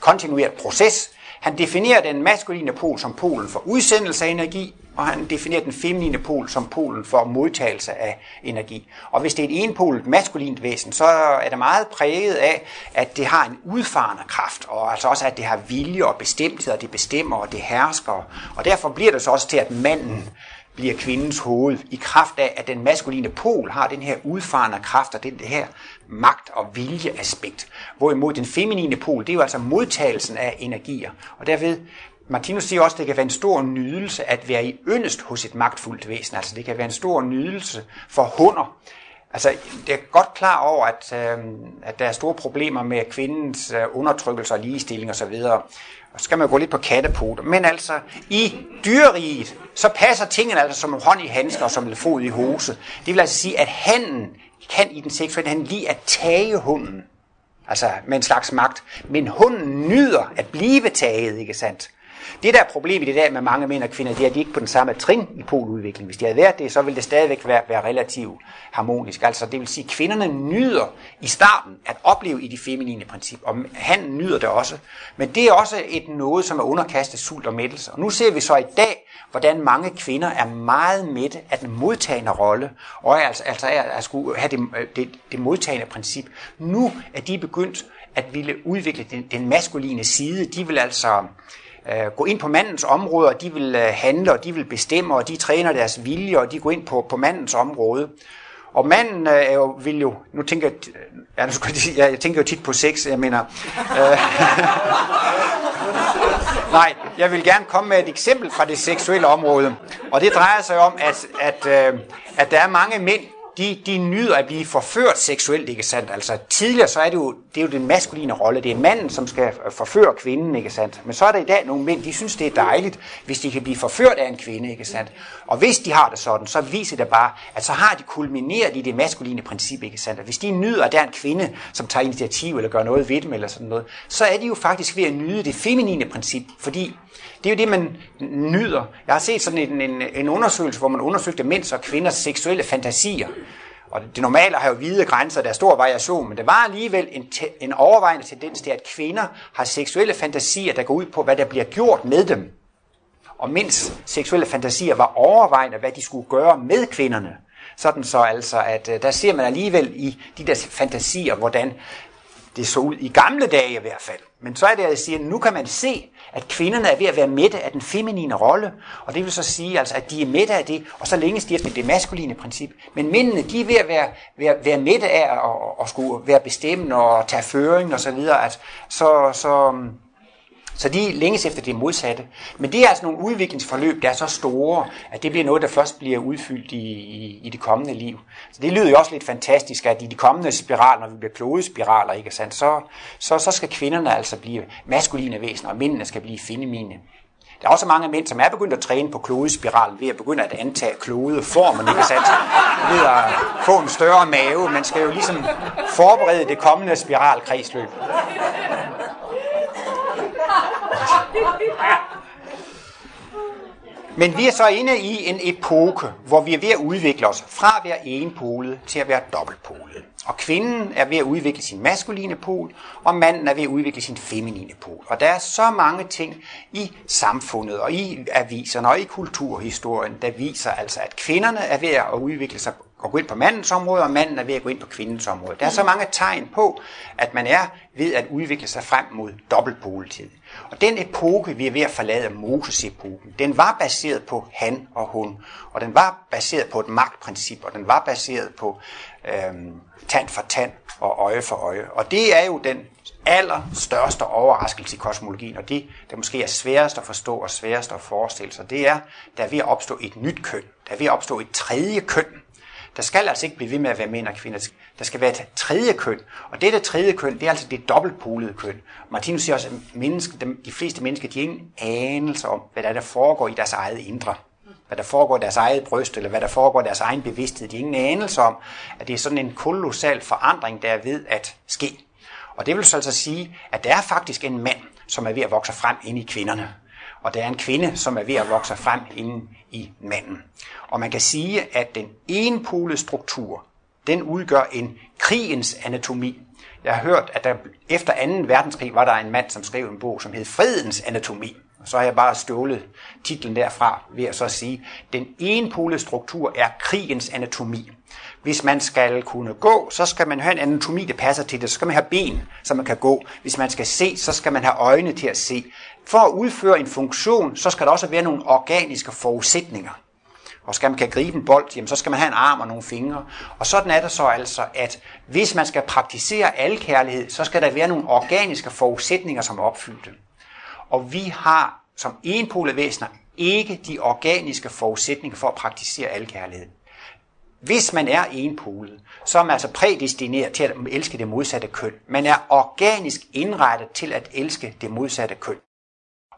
kontinueret proces. Han definerer den maskuline pol som polen for udsendelse af energi, og han definerer den feminine pol som polen for modtagelse af energi. Og hvis det er et enpolet maskulint væsen, så er det meget præget af, at det har en udfarende kraft, og altså også at det har vilje og bestemthed, og det bestemmer, og det hersker. Og derfor bliver det så også til, at manden bliver kvindens hoved, i kraft af, at den maskuline pol har den her udfarende kraft og den her magt- og viljeaspekt. Hvorimod den feminine pol, det er jo altså modtagelsen af energier. Og derved Martinus siger også, at det kan være en stor nydelse at være i yndest hos et magtfuldt væsen. Altså det kan være en stor nydelse for hunder. Altså, det er godt klar over, at, øh, at der er store problemer med kvindens øh, undertrykkelse og ligestilling osv. Og så skal man gå lidt på kattepoter. Men altså, i dyreriget, så passer tingene altså som hånd i handsker og som fod i hose. Det vil altså sige, at handen kan i den seksuelle handling lige at tage hunden. Altså med en slags magt. Men hunden nyder at blive taget, ikke sandt? Det der er problemet i dag med mange mænd og kvinder, det er, at de ikke på den samme trin i poludviklingen. Hvis de havde været det, så ville det stadigvæk være, være relativt harmonisk. Altså det vil sige, at kvinderne nyder i starten at opleve i de feminine princip, og han nyder det også. Men det er også et noget, som er underkastet sult og mættelse. Og nu ser vi så i dag, hvordan mange kvinder er meget mætte af den modtagende rolle, og er altså, altså er at skulle have det, øh, det, det modtagende princip. Nu er de begyndt at ville udvikle den, den maskuline side. De vil altså øh, gå ind på mandens område, og de vil øh, handle, og de vil bestemme, og de træner deres vilje, og de går ind på, på mandens område. Og manden øh, er jo, vil jo, nu tænker jeg, ja, nu skal jeg, jeg tænker jo tit på sex, jeg mener, øh, nej, jeg vil gerne komme med et eksempel fra det seksuelle område, og det drejer sig om, at, at, øh, at der er mange mænd, de, de nyder at blive forført seksuelt, ikke sandt? Altså tidligere så er det jo, det er jo den maskuline rolle, det er manden, som skal øh, forføre kvinden, ikke sandt? Men så er der i dag nogle mænd, de synes det er dejligt, hvis de kan blive forført af en kvinde, ikke sandt? Og hvis de har det sådan, så viser det bare, at så har de kulmineret i det maskuline princip, ikke sandt? At hvis de nyder, at der er en kvinde, som tager initiativ eller gør noget ved dem eller sådan noget, så er de jo faktisk ved at nyde det feminine princip, fordi det er jo det, man nyder. Jeg har set sådan en, en, en undersøgelse, hvor man undersøgte mænds og kvinders seksuelle fantasier. Og det normale har jo hvide grænser, der er stor variation, men der var alligevel en, te, en overvejende tendens til, at kvinder har seksuelle fantasier, der går ud på, hvad der bliver gjort med dem. Og mænds seksuelle fantasier var overvejende, hvad de skulle gøre med kvinderne. Sådan så altså, at øh, der ser man alligevel i de der fantasier, hvordan det så ud i gamle dage i hvert fald. Men så er det, at jeg siger, at nu kan man se, at kvinderne er ved at være mætte af den feminine rolle, og det vil så sige, altså, at de er mætte af det, og så længes de efter det maskuline princip. Men mændene, de er ved at være, være, være mætte af at, at, at skulle være bestemmende og tage føring og så videre, at så, så, så de længes efter det modsatte. Men det er altså nogle udviklingsforløb, der er så store, at det bliver noget, der først bliver udfyldt i, i, i det kommende liv. Så det lyder jo også lidt fantastisk, at i de kommende spiraler, når vi bliver klodespiraler, ikke sandt, så, så, så skal kvinderne altså blive maskuline væsener, og mændene skal blive feminine. Der er også mange mænd, som er begyndt at træne på klodespiralen ved at begynde at antage klodeformen, ikke sandt? Ved at få en større mave. Man skal jo ligesom forberede det kommende spiralkredsløb. Men vi er så inde i en epoke, hvor vi er ved at udvikle os fra at være enpolet til at være dobbeltpolet. Og kvinden er ved at udvikle sin maskuline pol, og manden er ved at udvikle sin feminine pol. Og der er så mange ting i samfundet og i aviserne og i kulturhistorien, der viser altså, at kvinderne er ved at udvikle sig og gå ind på mandens område, og manden er ved at gå ind på kvindens område. Der er så mange tegn på, at man er ved at udvikle sig frem mod dobbeltpoletid. Og den epoke, vi er ved at forlade, Moses-epoken, den var baseret på han og hun, og den var baseret på et magtprincip, og den var baseret på øhm, tand for tand og øje for øje. Og det er jo den allerstørste overraskelse i kosmologien, og det, der måske er sværest at forstå og sværest at forestille sig, det er, der er ved at opstå et nyt køn. Der er ved at opstå et tredje køn. Der skal altså ikke blive ved med at være mænd og kvinder. Der skal være et tredje køn. Og dette tredje køn, det er altså det dobbeltpolede køn. Martinus siger også, at menneske, de fleste mennesker, de har ingen anelse om, hvad der, er, der foregår i deres eget indre. Hvad der foregår i deres eget bryst, eller hvad der foregår i deres egen bevidsthed. De har ingen anelse om, at det er sådan en kolossal forandring, der er ved at ske. Og det vil så altså sige, at der er faktisk en mand, som er ved at vokse frem ind i kvinderne. Og der er en kvinde, som er ved at vokse frem ind i manden. Og man kan sige, at den enpolede struktur, den udgør en krigens anatomi. Jeg har hørt, at der efter 2. verdenskrig var der en mand, som skrev en bog, som hed Fredens anatomi. Og så har jeg bare stjålet titlen derfra ved at så sige, den enpolede struktur er krigens anatomi. Hvis man skal kunne gå, så skal man have en anatomi, der passer til det. Så skal man have ben, så man kan gå. Hvis man skal se, så skal man have øjne til at se. For at udføre en funktion, så skal der også være nogle organiske forudsætninger. Og skal man kan gribe en bold, jamen, så skal man have en arm og nogle fingre. Og sådan er det så altså, at hvis man skal praktisere alkærlighed, så skal der være nogle organiske forudsætninger, som er opfyldte. Og vi har som enpolede væsener ikke de organiske forudsætninger for at praktisere alkærlighed. Hvis man er enpolet, så er man altså prædestineret til at elske det modsatte køn. Man er organisk indrettet til at elske det modsatte køn.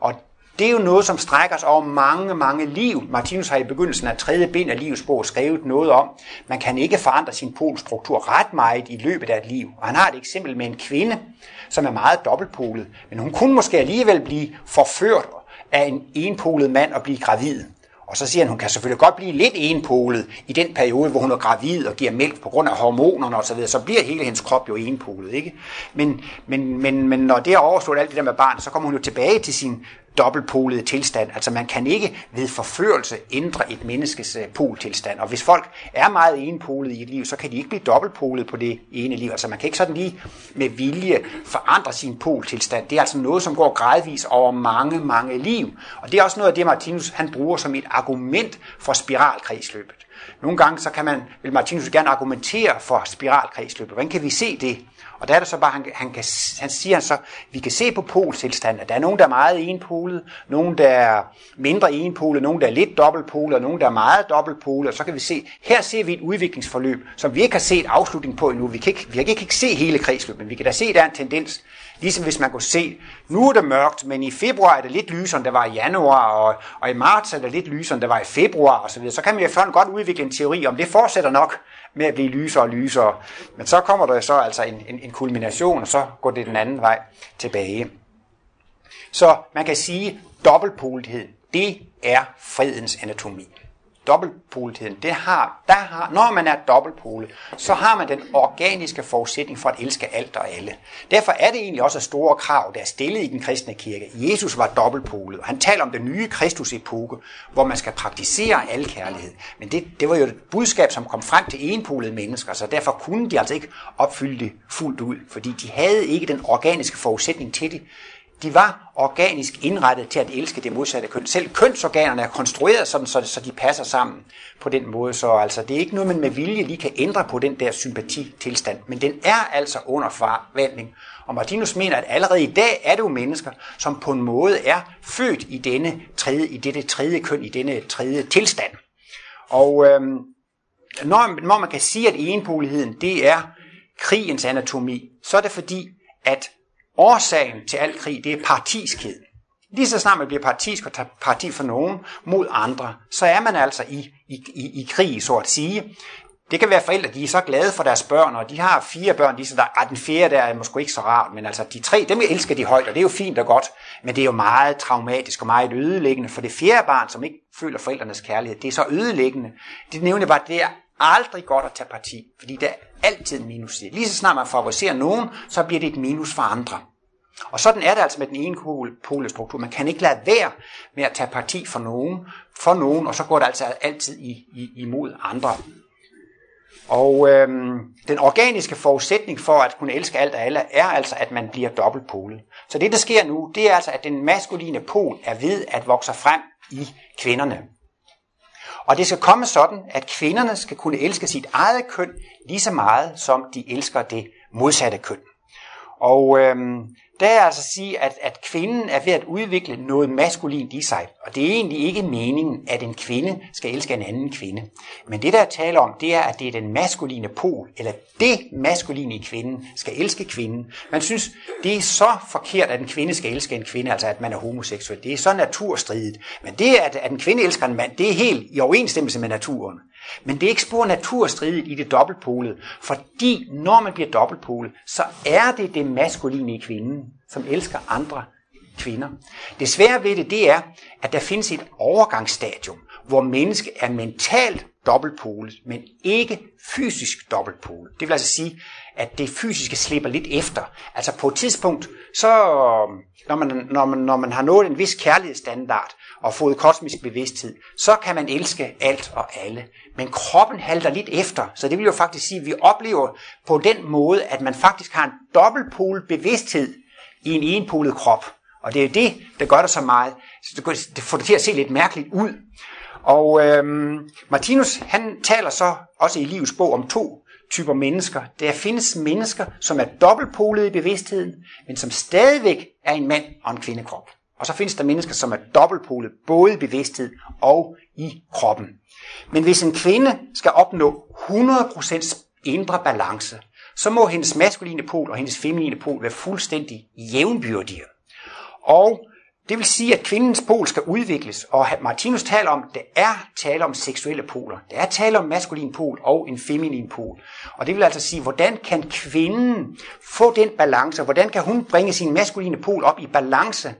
Og det er jo noget, som strækker sig over mange, mange liv. Martinus har i begyndelsen af tredje bind af livets bog skrevet noget om, man kan ikke forandre sin polstruktur ret meget i løbet af et liv. Og han har et eksempel med en kvinde, som er meget dobbeltpolet, men hun kunne måske alligevel blive forført af en enpolet mand og blive gravid. Og så siger han, hun kan selvfølgelig godt blive lidt enpolet i den periode, hvor hun er gravid og giver mælk på grund af hormonerne osv., så, videre, så bliver hele hendes krop jo enpolet. Ikke? Men, men, men, men når det er overstået alt det der med barn, så kommer hun jo tilbage til sin dobbeltpolede tilstand. Altså man kan ikke ved forførelse ændre et menneskes øh, poltilstand. Og hvis folk er meget enpolede i et liv, så kan de ikke blive dobbeltpolede på det ene liv. Altså man kan ikke sådan lige med vilje forandre sin poltilstand. Det er altså noget, som går gradvis over mange, mange liv. Og det er også noget af det, Martinus han bruger som et argument for spiralkredsløbet. Nogle gange så kan man, vil Martinus gerne argumentere for spiralkredsløbet. Hvordan kan vi se det? Og der er det så bare, han, han, kan, han siger han så, vi kan se på polstilstanden, at der er nogen, der er meget enpolet, nogen, der er mindre enpolet, nogen, der er lidt dobbeltpolet, og nogen, der er meget dobbeltpolet, og så kan vi se, her ser vi et udviklingsforløb, som vi ikke har set afslutning på endnu. Vi kan ikke, vi kan ikke se hele kredsløbet, men vi kan da se, at der er en tendens, Ligesom hvis man kunne se, nu er det mørkt, men i februar er det lidt lysere, end det var i januar, og, og i marts er det lidt lysere, end det var i februar osv. Så, videre. så kan man jo godt udvikle en teori om, det fortsætter nok med at blive lysere og lysere. Men så kommer der så altså en, en, en kulmination, og så går det den anden vej tilbage. Så man kan sige, dobbeltpolighed, det er fredens anatomi dobbeltpoletheden, det har, der har, når man er dobbeltpolet, så har man den organiske forudsætning for at elske alt og alle. Derfor er det egentlig også et store krav, der er stillet i den kristne kirke. Jesus var dobbeltpolet, og han taler om den nye Kristus-epoke, hvor man skal praktisere al kærlighed. Men det, det var jo et budskab, som kom frem til enpolede mennesker, så derfor kunne de altså ikke opfylde det fuldt ud, fordi de havde ikke den organiske forudsætning til det de var organisk indrettet til at elske det modsatte køn. Selv kønsorganerne er konstrueret sådan, så, så de passer sammen på den måde. Så altså, det er ikke noget, man med vilje lige kan ændre på den der sympatitilstand. Men den er altså under forvandling. Og Martinus mener, at allerede i dag er det jo mennesker, som på en måde er født i, denne tredje, i dette tredje køn, i denne tredje tilstand. Og øhm, når, når man kan sige, at enpoligheden det er krigens anatomi, så er det fordi, at Årsagen til al krig, det er partiskhed. Lige så snart man bliver partisk og tager parti for nogen mod andre, så er man altså i, i, i, i krig, så at sige. Det kan være forældre, de er så glade for deres børn, og de har fire børn, de er så der, ah, den fjerde der er måske ikke så rart, men altså de tre, dem elsker de højt, og det er jo fint og godt, men det er jo meget traumatisk og meget ødelæggende for det fjerde barn, som ikke føler forældrenes kærlighed. Det er så ødelæggende. Det nævner bare, det er aldrig godt at tage parti, fordi det er altid minus. Lige så snart man favoriserer nogen, så bliver det et minus for andre. Og sådan er det altså med den ene polestruktur. Man kan ikke lade være med at tage parti for nogen, for nogen, og så går det altså altid i, i, imod andre. Og øhm, den organiske forudsætning for at kunne elske alt og alle, er altså, at man bliver dobbeltpolet. Så det, der sker nu, det er altså, at den maskuline pol er ved at vokse frem i kvinderne. Og det skal komme sådan, at kvinderne skal kunne elske sit eget køn lige så meget, som de elsker det modsatte køn. Og øhm, der er altså at sige, at, at kvinden er ved at udvikle noget maskulint i sig. Og det er egentlig ikke meningen, at en kvinde skal elske en anden kvinde. Men det, der er tale om, det er, at det er den maskuline pol, eller det maskuline i kvinden, skal elske kvinden. Man synes, det er så forkert, at en kvinde skal elske en kvinde, altså at man er homoseksuel. Det er så naturstridigt. Men det, at, at en kvinde elsker en mand, det er helt i overensstemmelse med naturen. Men det er ikke spor naturstridigt i det dobbeltpolede, fordi når man bliver dobbeltpolet, så er det det maskuline i kvinden, som elsker andre kvinder. Det svære ved det, det er, at der findes et overgangsstadium, hvor mennesket er mentalt dobbeltpolet, men ikke fysisk dobbeltpolet. Det vil altså sige, at det fysiske slipper lidt efter. Altså på et tidspunkt, så når man, når man, når man har nået en vis kærlighedsstandard, og fået kosmisk bevidsthed, så kan man elske alt og alle. Men kroppen halter lidt efter, så det vil jo faktisk sige, at vi oplever på den måde, at man faktisk har en dobbeltpolet bevidsthed i en enpolet krop. Og det er det, der gør det så meget. Så det får det til at se lidt mærkeligt ud. Og øhm, Martinus, han taler så også i livets bog om to typer mennesker. Der findes mennesker, som er dobbeltpolede i bevidstheden, men som stadigvæk er en mand og en kvindekrop. Og så findes der mennesker, som er dobbeltpolede både i bevidsthed og i kroppen. Men hvis en kvinde skal opnå 100% indre balance, så må hendes maskuline pol og hendes feminine pol være fuldstændig jævnbyrdige. Og det vil sige, at kvindens pol skal udvikles, og Martinus taler om, at det er tale om seksuelle poler. Det er tale om maskulin pol og en feminin pol. Og det vil altså sige, hvordan kan kvinden få den balance, hvordan kan hun bringe sin maskuline pol op i balance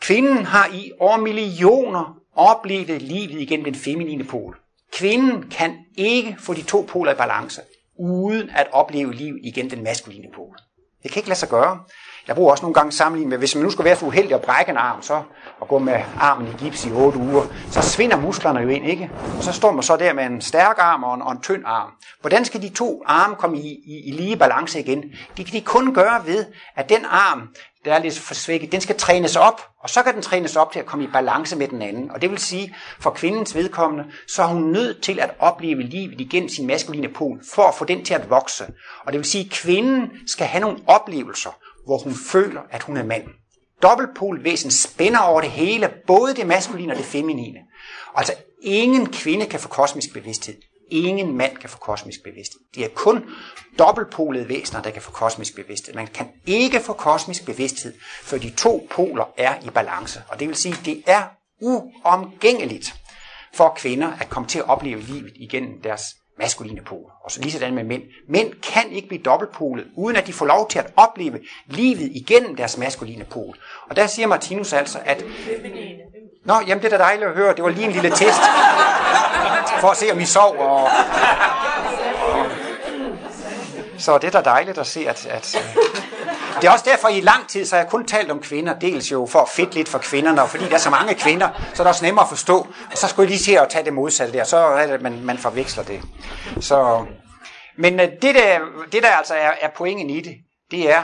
Kvinden har i år millioner oplevet livet igennem den feminine pol. Kvinden kan ikke få de to poler i balance, uden at opleve liv igen den maskuline pol. Det kan ikke lade sig gøre. Jeg bruger også nogle gange sammenligning med, hvis man nu skulle være så uheldig at brække en arm, så og gå med armen i gips i 8 uger, så svinder musklerne jo ind, ikke? Og så står man så der med en stærk arm og en, og en tynd arm. Hvordan skal de to arme komme i, i, i lige balance igen? Det kan de kun gøre ved, at den arm, der er lidt forsvækket, den skal trænes op, og så kan den trænes op til at komme i balance med den anden. Og det vil sige, for kvindens vedkommende, så er hun nødt til at opleve livet igennem sin maskuline pol, for at få den til at vokse. Og det vil sige, at kvinden skal have nogle oplevelser, hvor hun føler, at hun er mand. Dobbeltpolvæsen spænder over det hele, både det maskuline og det feminine. Altså, ingen kvinde kan få kosmisk bevidsthed. Ingen mand kan få kosmisk bevidsthed. Det er kun dobbeltpolede væsener, der kan få kosmisk bevidsthed. Man kan ikke få kosmisk bevidsthed, før de to poler er i balance. Og det vil sige, at det er uomgængeligt for kvinder at komme til at opleve livet igennem deres maskuline pol. Og så lige sådan med mænd. Mænd kan ikke blive dobbeltpolet, uden at de får lov til at opleve livet igennem deres maskuline pol. Og der siger Martinus altså, at... Nå, jamen det er da dejligt at høre. Det var lige en lille test. For at se, om I sov. Og, og... Så det er da dejligt at se, at, at det er også derfor, i lang tid, så har jeg kun talt om kvinder, dels jo for at fedt lidt for kvinderne, og fordi der er så mange kvinder, så er det også nemmere at forstå. Og så skulle jeg lige se at tage det modsatte der, så er det, man, man forveksler det. Så, men øh, det der, det der altså er, er pointen i det, det er,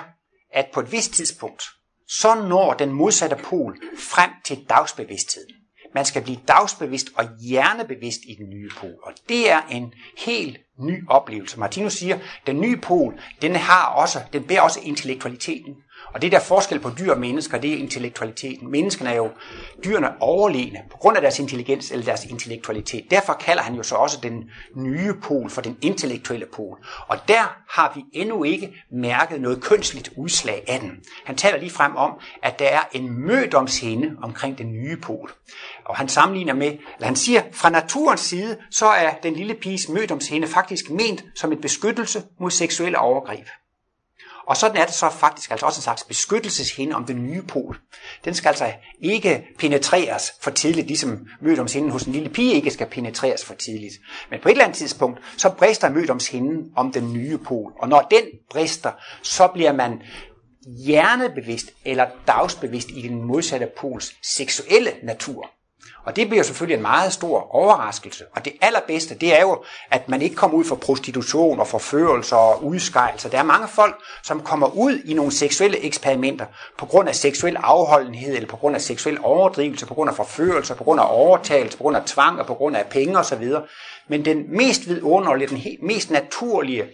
at på et vist tidspunkt, så når den modsatte pol frem til dagsbevidstheden. Man skal blive dagsbevidst og hjernebevidst i den nye pol. Og det er en helt ny oplevelse. Martinus siger, den nye pol, den har også, den bærer også intellektualiteten. Og det der forskel på dyr og mennesker, det er intellektualiteten. Menneskene er jo dyrene overlegne på grund af deres intelligens eller deres intellektualitet. Derfor kalder han jo så også den nye pol for den intellektuelle pol. Og der har vi endnu ikke mærket noget kønsligt udslag af den. Han taler lige frem om, at der er en mødomshinde omkring den nye pol. Og han sammenligner med, eller han siger, fra naturens side, så er den lille piges mødomshinde faktisk ment som en beskyttelse mod seksuelle overgreb. Og sådan er det så faktisk altså også en slags beskyttelseshinde om den nye pol. Den skal altså ikke penetreres for tidligt, ligesom mødomshinden hos en lille pige ikke skal penetreres for tidligt. Men på et eller andet tidspunkt, så brister mødomshinden om den nye pol. Og når den brister, så bliver man hjernebevidst eller dagsbevidst i den modsatte pols seksuelle natur. Og det bliver selvfølgelig en meget stor overraskelse. Og det allerbedste, det er jo, at man ikke kommer ud for prostitution og forførelser og udskejelser. Der er mange folk, som kommer ud i nogle seksuelle eksperimenter på grund af seksuel afholdenhed, eller på grund af seksuel overdrivelse, på grund af forførelser, på grund af overtagelse, på grund af tvang og på grund af penge osv. Men den mest vidunderlige, den mest naturlige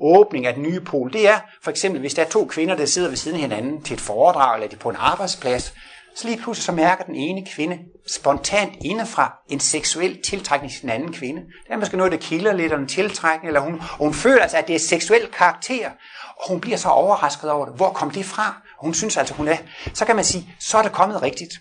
åbning af den nye pol, det er for eksempel, hvis der er to kvinder, der sidder ved siden af hinanden til et foredrag, eller de på en arbejdsplads, så lige pludselig så mærker den ene kvinde spontant indefra en seksuel tiltrækning til den anden kvinde. Det er måske noget, der kilder lidt, og en tiltrækning, eller hun, og hun føler altså, at det er seksuel karakter, og hun bliver så overrasket over det. Hvor kom det fra? Og hun synes altså, hun er. Så kan man sige, så er det kommet rigtigt.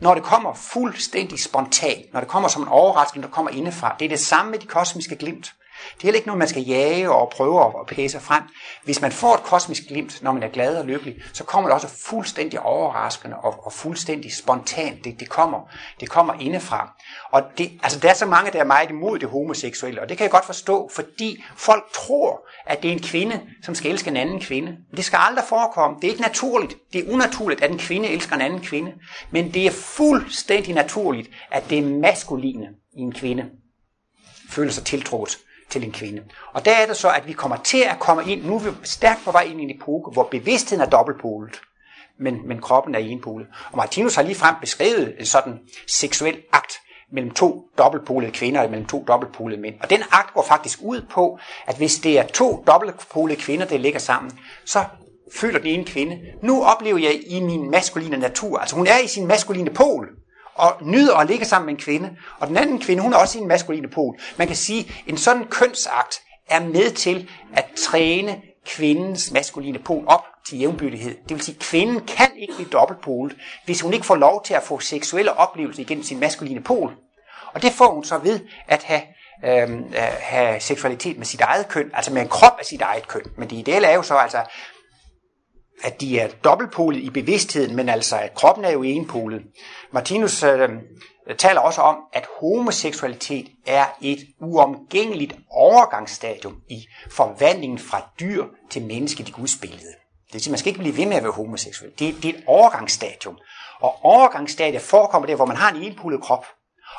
Når det kommer fuldstændig spontant, når det kommer som en overraskelse, der kommer indefra, det er det samme med de kosmiske glimt. Det er heller ikke noget, man skal jage og prøve at pæse frem. Hvis man får et kosmisk glimt, når man er glad og lykkelig, så kommer det også fuldstændig overraskende og, og fuldstændig spontant. Det, det, kommer, det kommer indefra. Og det, altså, der er så mange, der er meget imod det homoseksuelle, og det kan jeg godt forstå, fordi folk tror, at det er en kvinde, som skal elske en anden kvinde. Men det skal aldrig forekomme. Det er ikke naturligt. Det er unaturligt, at en kvinde elsker en anden kvinde. Men det er fuldstændig naturligt, at det er maskuline i en kvinde føler sig tiltrukket til en kvinde. Og der er det så, at vi kommer til at komme ind, nu er vi stærkt på vej ind i en epoke, hvor bevidstheden er dobbeltpolet, men, men kroppen er enpolet. Og Martinus har lige frem beskrevet en sådan seksuel akt mellem to dobbeltpolede kvinder og mellem to dobbeltpolede mænd. Og den akt går faktisk ud på, at hvis det er to dobbeltpolede kvinder, der ligger sammen, så føler den ene kvinde, nu oplever jeg i min maskuline natur, altså hun er i sin maskuline pol, og nyder at ligge sammen med en kvinde. Og den anden kvinde, hun er også i en maskuline pol. Man kan sige, at en sådan kønsakt er med til at træne kvindens maskuline pol op til jævnbyrdighed. Det vil sige, at kvinden kan ikke blive dobbeltpolet, hvis hun ikke får lov til at få seksuelle oplevelser igennem sin maskuline pol. Og det får hun så ved at have, øh, have seksualitet med sit eget køn, altså med en krop af sit eget køn. Men det ideelle er jo så altså, at de er dobbeltpolet i bevidstheden, men altså at kroppen er jo enpolet. Martinus øh, taler også om, at homoseksualitet er et uomgængeligt overgangsstadium i forvandlingen fra dyr til menneske i Guds billede. Det vil sige, man skal ikke blive ved med at være homoseksuel. Det, det er et overgangsstadium. Og overgangsstadiet forekommer der, hvor man har en enpolet krop,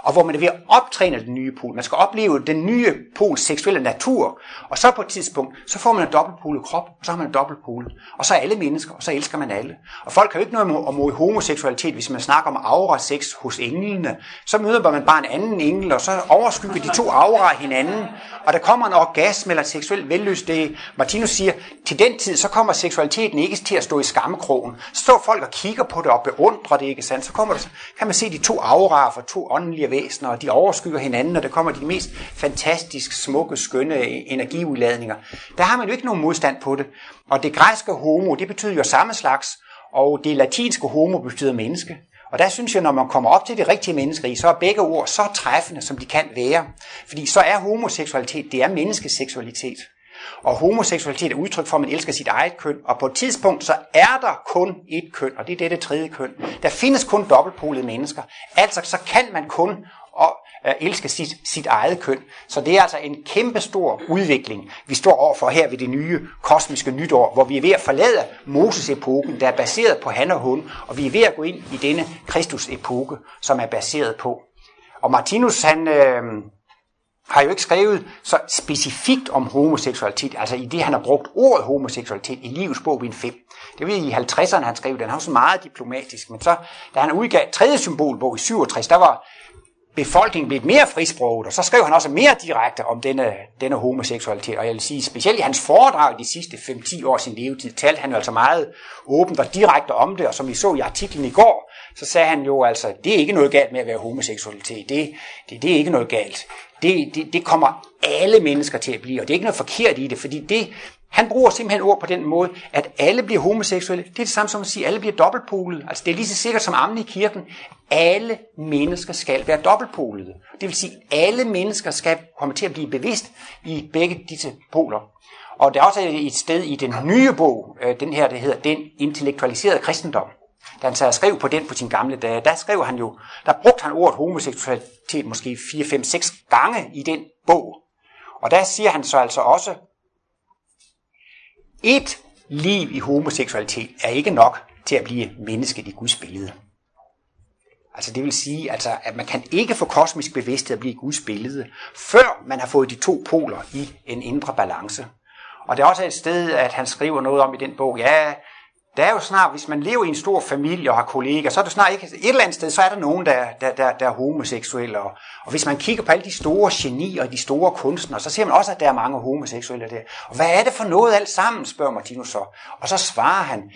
og hvor man er ved at optræne den nye pol. Man skal opleve den nye pols seksuelle natur, og så på et tidspunkt, så får man en dobbeltpolet krop, og så har man en dobbeltpol. Og så er alle mennesker, og så elsker man alle. Og folk har jo ikke noget om homoseksualitet, hvis man snakker om aura-sex hos englene. Så møder man bare en anden engel, og så overskygger de to aura hinanden, og der kommer en orgasme eller seksuel vellyst. Det Martinus siger, til den tid, så kommer seksualiteten ikke til at stå i skammekrogen. Så står folk og kigger på det og beundrer det, ikke sandt? Så kommer der, så kan man se de to auraer for to åndelige væsener, og de overskygger hinanden, og der kommer de mest fantastisk smukke, skønne energiudladninger. Der har man jo ikke nogen modstand på det. Og det græske homo, det betyder jo samme slags, og det latinske homo betyder menneske. Og der synes jeg, når man kommer op til det rigtige menneskeri, så er begge ord så træffende, som de kan være. Fordi så er homoseksualitet, det er menneskeseksualitet. Og homoseksualitet er udtryk for, at man elsker sit eget køn, og på et tidspunkt så er der kun et køn, og det er det, tredje køn. Der findes kun dobbeltpolede mennesker. Altså så kan man kun og øh, elske sit, sit eget køn. Så det er altså en kæmpe stor udvikling, vi står overfor her ved det nye kosmiske nytår, hvor vi er ved at forlade Moses-epoken, der er baseret på han og hun, og vi er ved at gå ind i denne Kristus-epoke, som er baseret på. Og Martinus, han, øh, har jo ikke skrevet så specifikt om homoseksualitet, altså i det, han har brugt ordet homoseksualitet i livets bog, Bind 5. Det var i 50'erne, han skrev den. Han var så meget diplomatisk. Men så, da han udgav tredje symbolbog i 67, der var befolkningen blevet mere frisproget, og så skrev han også mere direkte om denne, denne homoseksualitet. Og jeg vil sige, specielt i hans foredrag de sidste 5-10 år sin levetid, talte han jo altså meget åbent og direkte om det, og som vi så i artiklen i går, så sagde han jo altså, det er ikke noget galt med at være homoseksualitet, det, det, det er ikke noget galt. Det, det, det kommer alle mennesker til at blive, og det er ikke noget forkert i det, fordi det, han bruger simpelthen ord på den måde, at alle bliver homoseksuelle. Det er det samme som at sige, at alle bliver dobbeltpolede. Altså det er lige så sikkert som ammen i kirken. Alle mennesker skal være dobbeltpolede. Det vil sige, at alle mennesker skal komme til at blive bevidst i begge disse poler. Og der er også et sted i den nye bog, øh, den her, der hedder Den intellektualiserede kristendom. Da han så skrev på den på sin gamle dage, der skrev han jo, der brugte han ordet homoseksualitet måske 4, 5, 6 gange i den bog. Og der siger han så altså også, et liv i homoseksualitet er ikke nok til at blive mennesket i Guds billede. Altså det vil sige, altså, at man kan ikke få kosmisk bevidsthed at blive Guds billede, før man har fået de to poler i en indre balance. Og det er også et sted, at han skriver noget om i den bog, ja, der er jo snart, hvis man lever i en stor familie og har kolleger, så er det snart ikke, et eller andet sted, så er der nogen, der, der, der, der er homoseksuelle. Og, og hvis man kigger på alle de store genier og de store kunstnere, så ser man også, at der er mange homoseksuelle der. Og hvad er det for noget alt sammen, spørger Martinus så. Og så svarer han,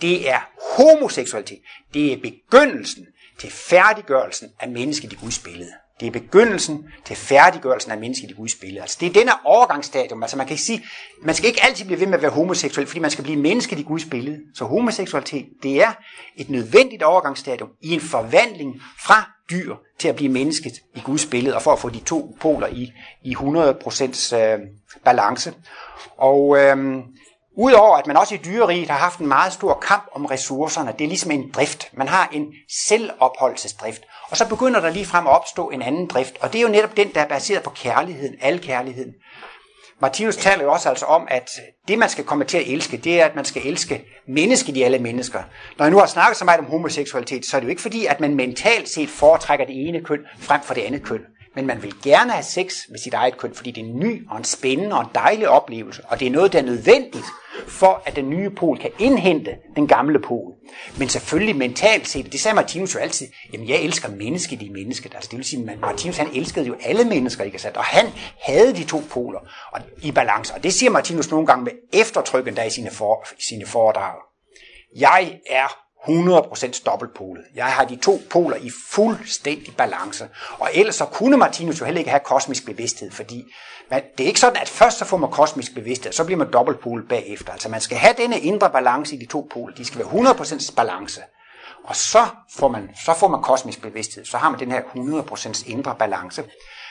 det er homoseksualitet. Det er begyndelsen til færdiggørelsen af mennesket i Guds billede. Det er begyndelsen til færdiggørelsen af mennesket i Guds billede. Altså, det er denne overgangsstadium. Altså, man kan sige, man skal ikke altid blive ved med at være homoseksuel, fordi man skal blive mennesket i Guds billede. Så homoseksualitet, det er et nødvendigt overgangsstadium i en forvandling fra dyr til at blive mennesket i Guds billede, og for at få de to poler i, i 100% øh, balance. Og øh, Udover at man også i dyreriet har haft en meget stor kamp om ressourcerne, det er ligesom en drift. Man har en selvopholdelsesdrift. Og så begynder der lige frem at opstå en anden drift, og det er jo netop den, der er baseret på kærligheden, al kærligheden. Martinus taler jo også altså om, at det man skal komme til at elske, det er, at man skal elske mennesket i alle mennesker. Når jeg nu har snakket så meget om homoseksualitet, så er det jo ikke fordi, at man mentalt set foretrækker det ene køn frem for det andet køn men man vil gerne have sex med sit eget køn, fordi det er en ny og en spændende og en dejlig oplevelse, og det er noget, der er nødvendigt for, at den nye pol kan indhente den gamle pol. Men selvfølgelig mentalt set, det sagde Martinus jo altid, jamen jeg elsker mennesket i mennesket. Altså det vil sige, at Martinus han elskede jo alle mennesker, ikke sandt? Og han havde de to poler og, i balance. Og det siger Martinus nogle gange med eftertryk der i sine, for, sine foredrag. Jeg er 100% dobbeltpolet. Jeg har de to poler i fuldstændig balance. Og ellers så kunne Martinus jo heller ikke have kosmisk bevidsthed, fordi man, det er ikke sådan, at først så får man kosmisk bevidsthed, så bliver man dobbeltpolet bagefter. Altså man skal have denne indre balance i de to poler. De skal være 100% balance. Og så får, man, så får man kosmisk bevidsthed. Så har man den her 100% indre balance.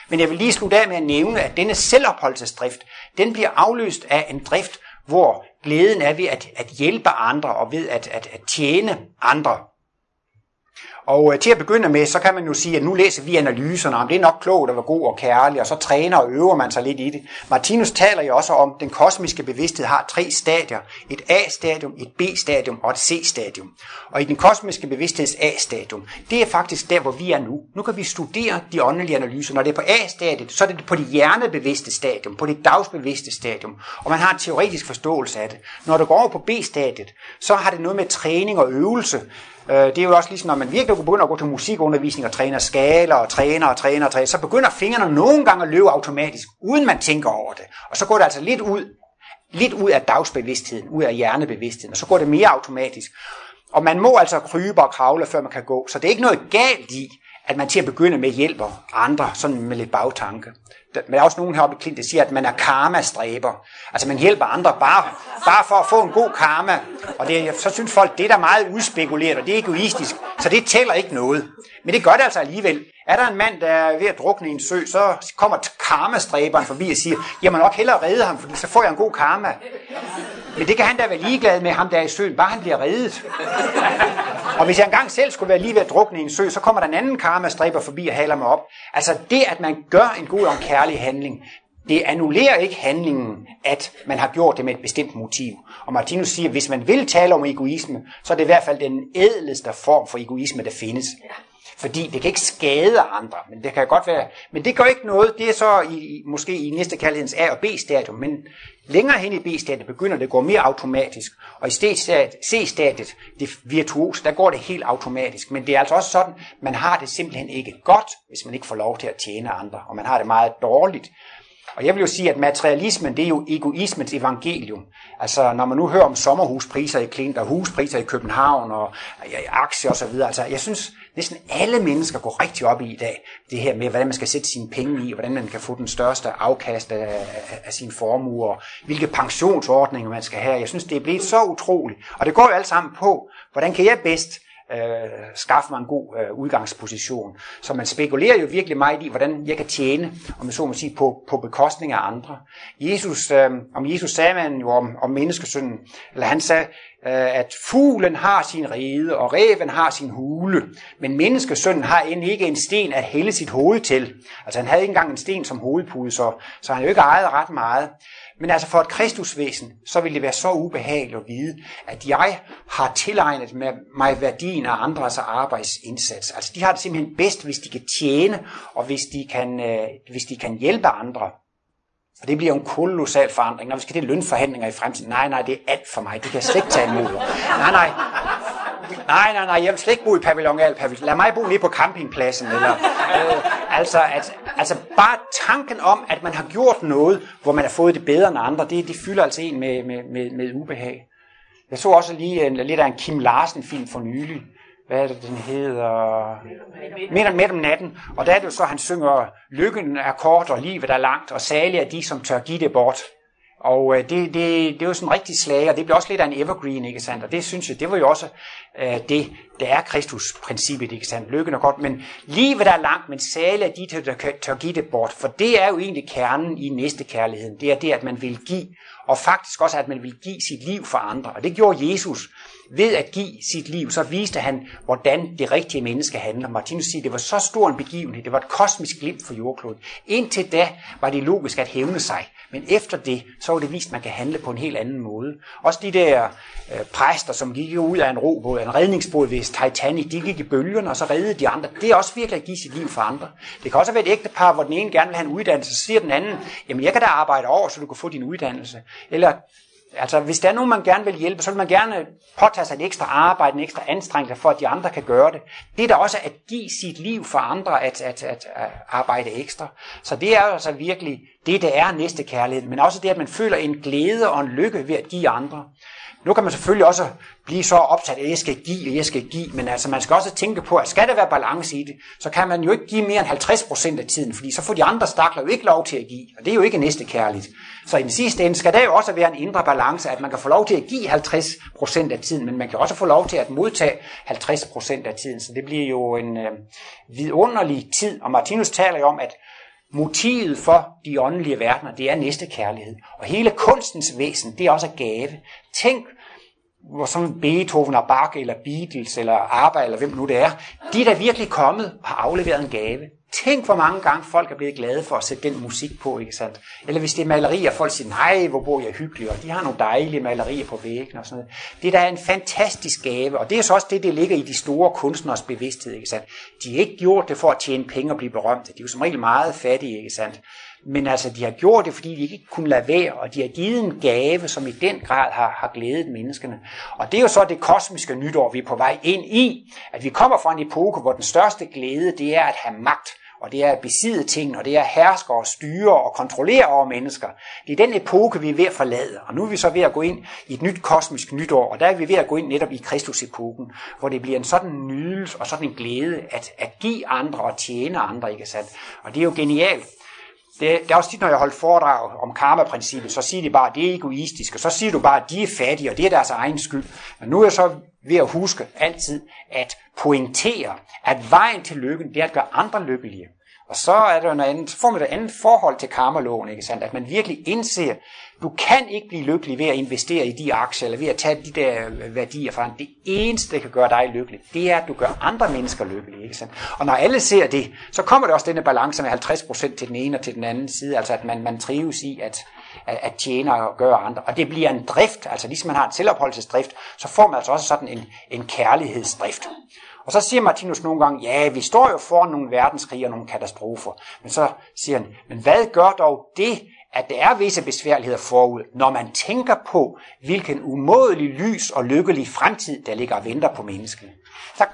Men jeg vil lige slutte af med at nævne, at denne selvopholdelsesdrift, den bliver afløst af en drift, hvor glæden er ved at, at hjælpe andre og ved at, at, at tjene andre. Og øh, til at begynde med, så kan man jo sige, at nu læser vi analyserne, om det er nok klogt at være god og kærlig, og så træner og øver man sig lidt i det. Martinus taler jo også om, at den kosmiske bevidsthed har tre stadier. Et A-stadium, et B-stadium og et C-stadium. Og i den kosmiske bevidstheds A-stadium, det er faktisk der, hvor vi er nu. Nu kan vi studere de åndelige analyser. Når det er på A-stadiet, så er det på det hjernebevidste stadium, på det dagsbevidste stadium. Og man har en teoretisk forståelse af det. Når du går over på B-stadiet, så har det noget med træning og øvelse. Øh, det er jo også ligesom, når man virkelig begynder at gå til musikundervisning og træner skaler og træner og træner og træner, så begynder fingrene nogle gange at løbe automatisk, uden man tænker over det. Og så går det altså lidt ud, lidt ud af dagsbevidstheden, ud af hjernebevidstheden, og så går det mere automatisk. Og man må altså krybe og kravle, før man kan gå. Så det er ikke noget galt i, at man til at begynde med hjælper andre, sådan med lidt bagtanke. Men der er også nogen heroppe i Klint, der siger, at man er karma-stræber. Altså man hjælper andre bare, bare for at få en god karma. Og det, så synes folk, det er da meget udspekuleret, og det er egoistisk. Så det tæller ikke noget. Men det gør det altså alligevel. Er der en mand, der er ved at drukne i en sø, så kommer karmastræberen forbi og siger, jeg må nok hellere redde ham, for så får jeg en god karma. Men det kan han da være ligeglad med ham der i søen, bare han bliver reddet. Og hvis jeg engang selv skulle være lige ved at drukne i en sø, så kommer der en anden karmastræber forbi og haler mig op. Altså det, at man gør en god og en kærlig handling, det annullerer ikke handlingen, at man har gjort det med et bestemt motiv. Og Martinus siger, at hvis man vil tale om egoisme, så er det i hvert fald den ædleste form for egoisme, der findes. Fordi det kan ikke skade andre, men det kan godt være, men det gør ikke noget, det er så i, måske i næste kærlighedens A- og B-stadium, men længere hen i B-stadiet begynder det at gå mere automatisk, og i C-stadiet, det virtuos, der går det helt automatisk, men det er altså også sådan, man har det simpelthen ikke godt, hvis man ikke får lov til at tjene andre, og man har det meget dårligt, og jeg vil jo sige, at materialismen, det er jo egoismens evangelium. Altså, når man nu hører om sommerhuspriser i Klint, og huspriser i København, og ja, aktier osv., altså, jeg synes, næsten alle mennesker går rigtig op i i dag, det her med, hvordan man skal sætte sine penge i, hvordan man kan få den største afkast af, af, af sine formuer, hvilke pensionsordninger man skal have. Jeg synes, det er blevet så utroligt. Og det går jo alt sammen på, hvordan kan jeg bedst øh, skaffe mig en god øh, udgangsposition. Så man spekulerer jo virkelig meget i, hvordan jeg kan tjene, om man så må sige, på, på bekostning af andre. Jesus, øh, om Jesus sagde man jo om, om menneskesynden, eller han sagde, Øh, at fuglen har sin rede, og reven har sin hule, men menneskesønnen har end ikke en sten at hælde sit hoved til. Altså han havde ikke engang en sten som hovedpude, så, så han jo ikke ejet ret meget. Men altså for et kristusvæsen, så ville det være så ubehageligt at vide, at jeg har tilegnet mig værdien af andres arbejdsindsats. Altså de har det simpelthen bedst, hvis de kan tjene, og hvis de kan, øh, hvis de kan hjælpe andre. Så det bliver en kolossal forandring. Når vi skal til lønforhandlinger i fremtiden, nej, nej, det er alt for mig. Det kan jeg slet ikke tage imod. Nej, nej. Nej, nej, nej, jeg vil slet ikke bo i pavillon al pavillon. Lad mig bo lige på campingpladsen. Eller, øh, altså, at, altså bare tanken om, at man har gjort noget, hvor man har fået det bedre end andre, det, det fylder altså en med, med, med, med ubehag. Jeg så også lige en, lidt af en Kim Larsen film for nylig. Hvad er det, den hedder? Midt, midt om natten. Og der er det jo så, at han synger, lykken er kort og livet er langt, og salige er de, som tør give det bort. Og øh, det, det, det er jo sådan en rigtig slag, og det bliver også lidt af en evergreen, ikke sandt? Og det synes jeg, det var jo også øh, det, der er Kristus-princippet, ikke sandt? Lykken er godt, men livet er langt, men sale er de, der tør give det bort. For det er jo egentlig kernen i næste kærligheden. Det er det, at man vil give, og faktisk også, at man vil give sit liv for andre. Og det gjorde Jesus. Ved at give sit liv, så viste han, hvordan det rigtige menneske handler. Martinus siger, det var så stor en begivenhed. Det var et kosmisk glimt for jordkloden. Indtil da var det logisk at hævne sig. Men efter det, så var det vist, at man kan handle på en helt anden måde. Også de der øh, præster, som gik ud af en robåd, en redningsbåd ved Titanic, de gik i bølgerne, og så reddede de andre. Det er også virkelig at give sit liv for andre. Det kan også være et ægtepar, hvor den ene gerne vil have en uddannelse, så siger den anden, jamen jeg kan da arbejde over, så du kan få din uddannelse. Eller Altså, hvis der er nogen, man gerne vil hjælpe, så vil man gerne påtage sig et ekstra arbejde, en ekstra anstrengelse for, at de andre kan gøre det. Det er da også at give sit liv for andre, at, at, at, at arbejde ekstra. Så det er altså virkelig det, der er næste kærlighed. Men også det, at man føler en glæde og en lykke ved at give andre. Nu kan man selvfølgelig også blive så opsat, at jeg skal give, og jeg skal give, men altså man skal også tænke på, at skal der være balance i det, så kan man jo ikke give mere end 50% af tiden, fordi så får de andre stakler jo ikke lov til at give, og det er jo ikke næste kærligt. Så i den sidste ende skal der jo også være en indre balance, at man kan få lov til at give 50% af tiden, men man kan også få lov til at modtage 50% af tiden, så det bliver jo en øh, vidunderlig tid, og Martinus taler jo om, at Motivet for de åndelige verdener, det er næste kærlighed. Og hele kunstens væsen, det er også gave. Tænk, hvor sådan Beethoven og Bach, eller Beatles, eller Arbe eller hvem nu det er, de er da virkelig kommet og har afleveret en gave. Tænk, hvor mange gange folk er blevet glade for at sætte den musik på, ikke sandt? Eller hvis det er malerier, folk siger, nej, hvor bor jeg hyggelig, og de har nogle dejlige malerier på væggen og sådan noget. Det der er en fantastisk gave, og det er så også det, det ligger i de store kunstners bevidsthed, ikke sandt? De har ikke gjort det for at tjene penge og blive berømte. De er jo som regel meget fattige, ikke sandt? Men altså, de har gjort det, fordi de ikke kunne lade være, og de har givet en gave, som i den grad har, har glædet menneskene. Og det er jo så det kosmiske nytår, vi er på vej ind i, at vi kommer fra en epoke, hvor den største glæde, det er at have magt og det er at besidde ting, og det er at herske og styre og kontrollere over mennesker. Det er den epoke, vi er ved at forlade, og nu er vi så ved at gå ind i et nyt kosmisk nytår, og der er vi ved at gå ind netop i Kristus-epoken, hvor det bliver en sådan nydelse og sådan en glæde at, at give andre og tjene andre, ikke sandt? Og det er jo genialt. Det, det er også tit, når jeg holder foredrag om karma-princippet, så siger de bare, at det er egoistisk, og så siger du bare, at de er fattige, og det er deres egen skyld. Men nu er jeg så ved at huske altid at pointere, at vejen til lykken, det er at gøre andre lykkelige. Og så er der noget andet, så får man et andet forhold til karmaloven, ikke sandt? At man virkelig indser, du kan ikke blive lykkelig ved at investere i de aktier, eller ved at tage de der øh, værdier fra Det eneste, der kan gøre dig lykkelig, det er, at du gør andre mennesker lykkelige. Ikke sandt? Og når alle ser det, så kommer der også denne balance med 50% til den ene og til den anden side, altså at man, man trives i at, at, at tjene og gøre andre. Og det bliver en drift, altså ligesom man har en selvopholdelsesdrift, så får man altså også sådan en, en kærlighedsdrift. Og så siger Martinus nogle gange, ja, vi står jo foran nogle verdenskrige og nogle katastrofer. Men så siger han, men hvad gør dog det, at der er visse besværligheder forud, når man tænker på, hvilken umådelig lys og lykkelig fremtid, der ligger og venter på menneskene. Tak.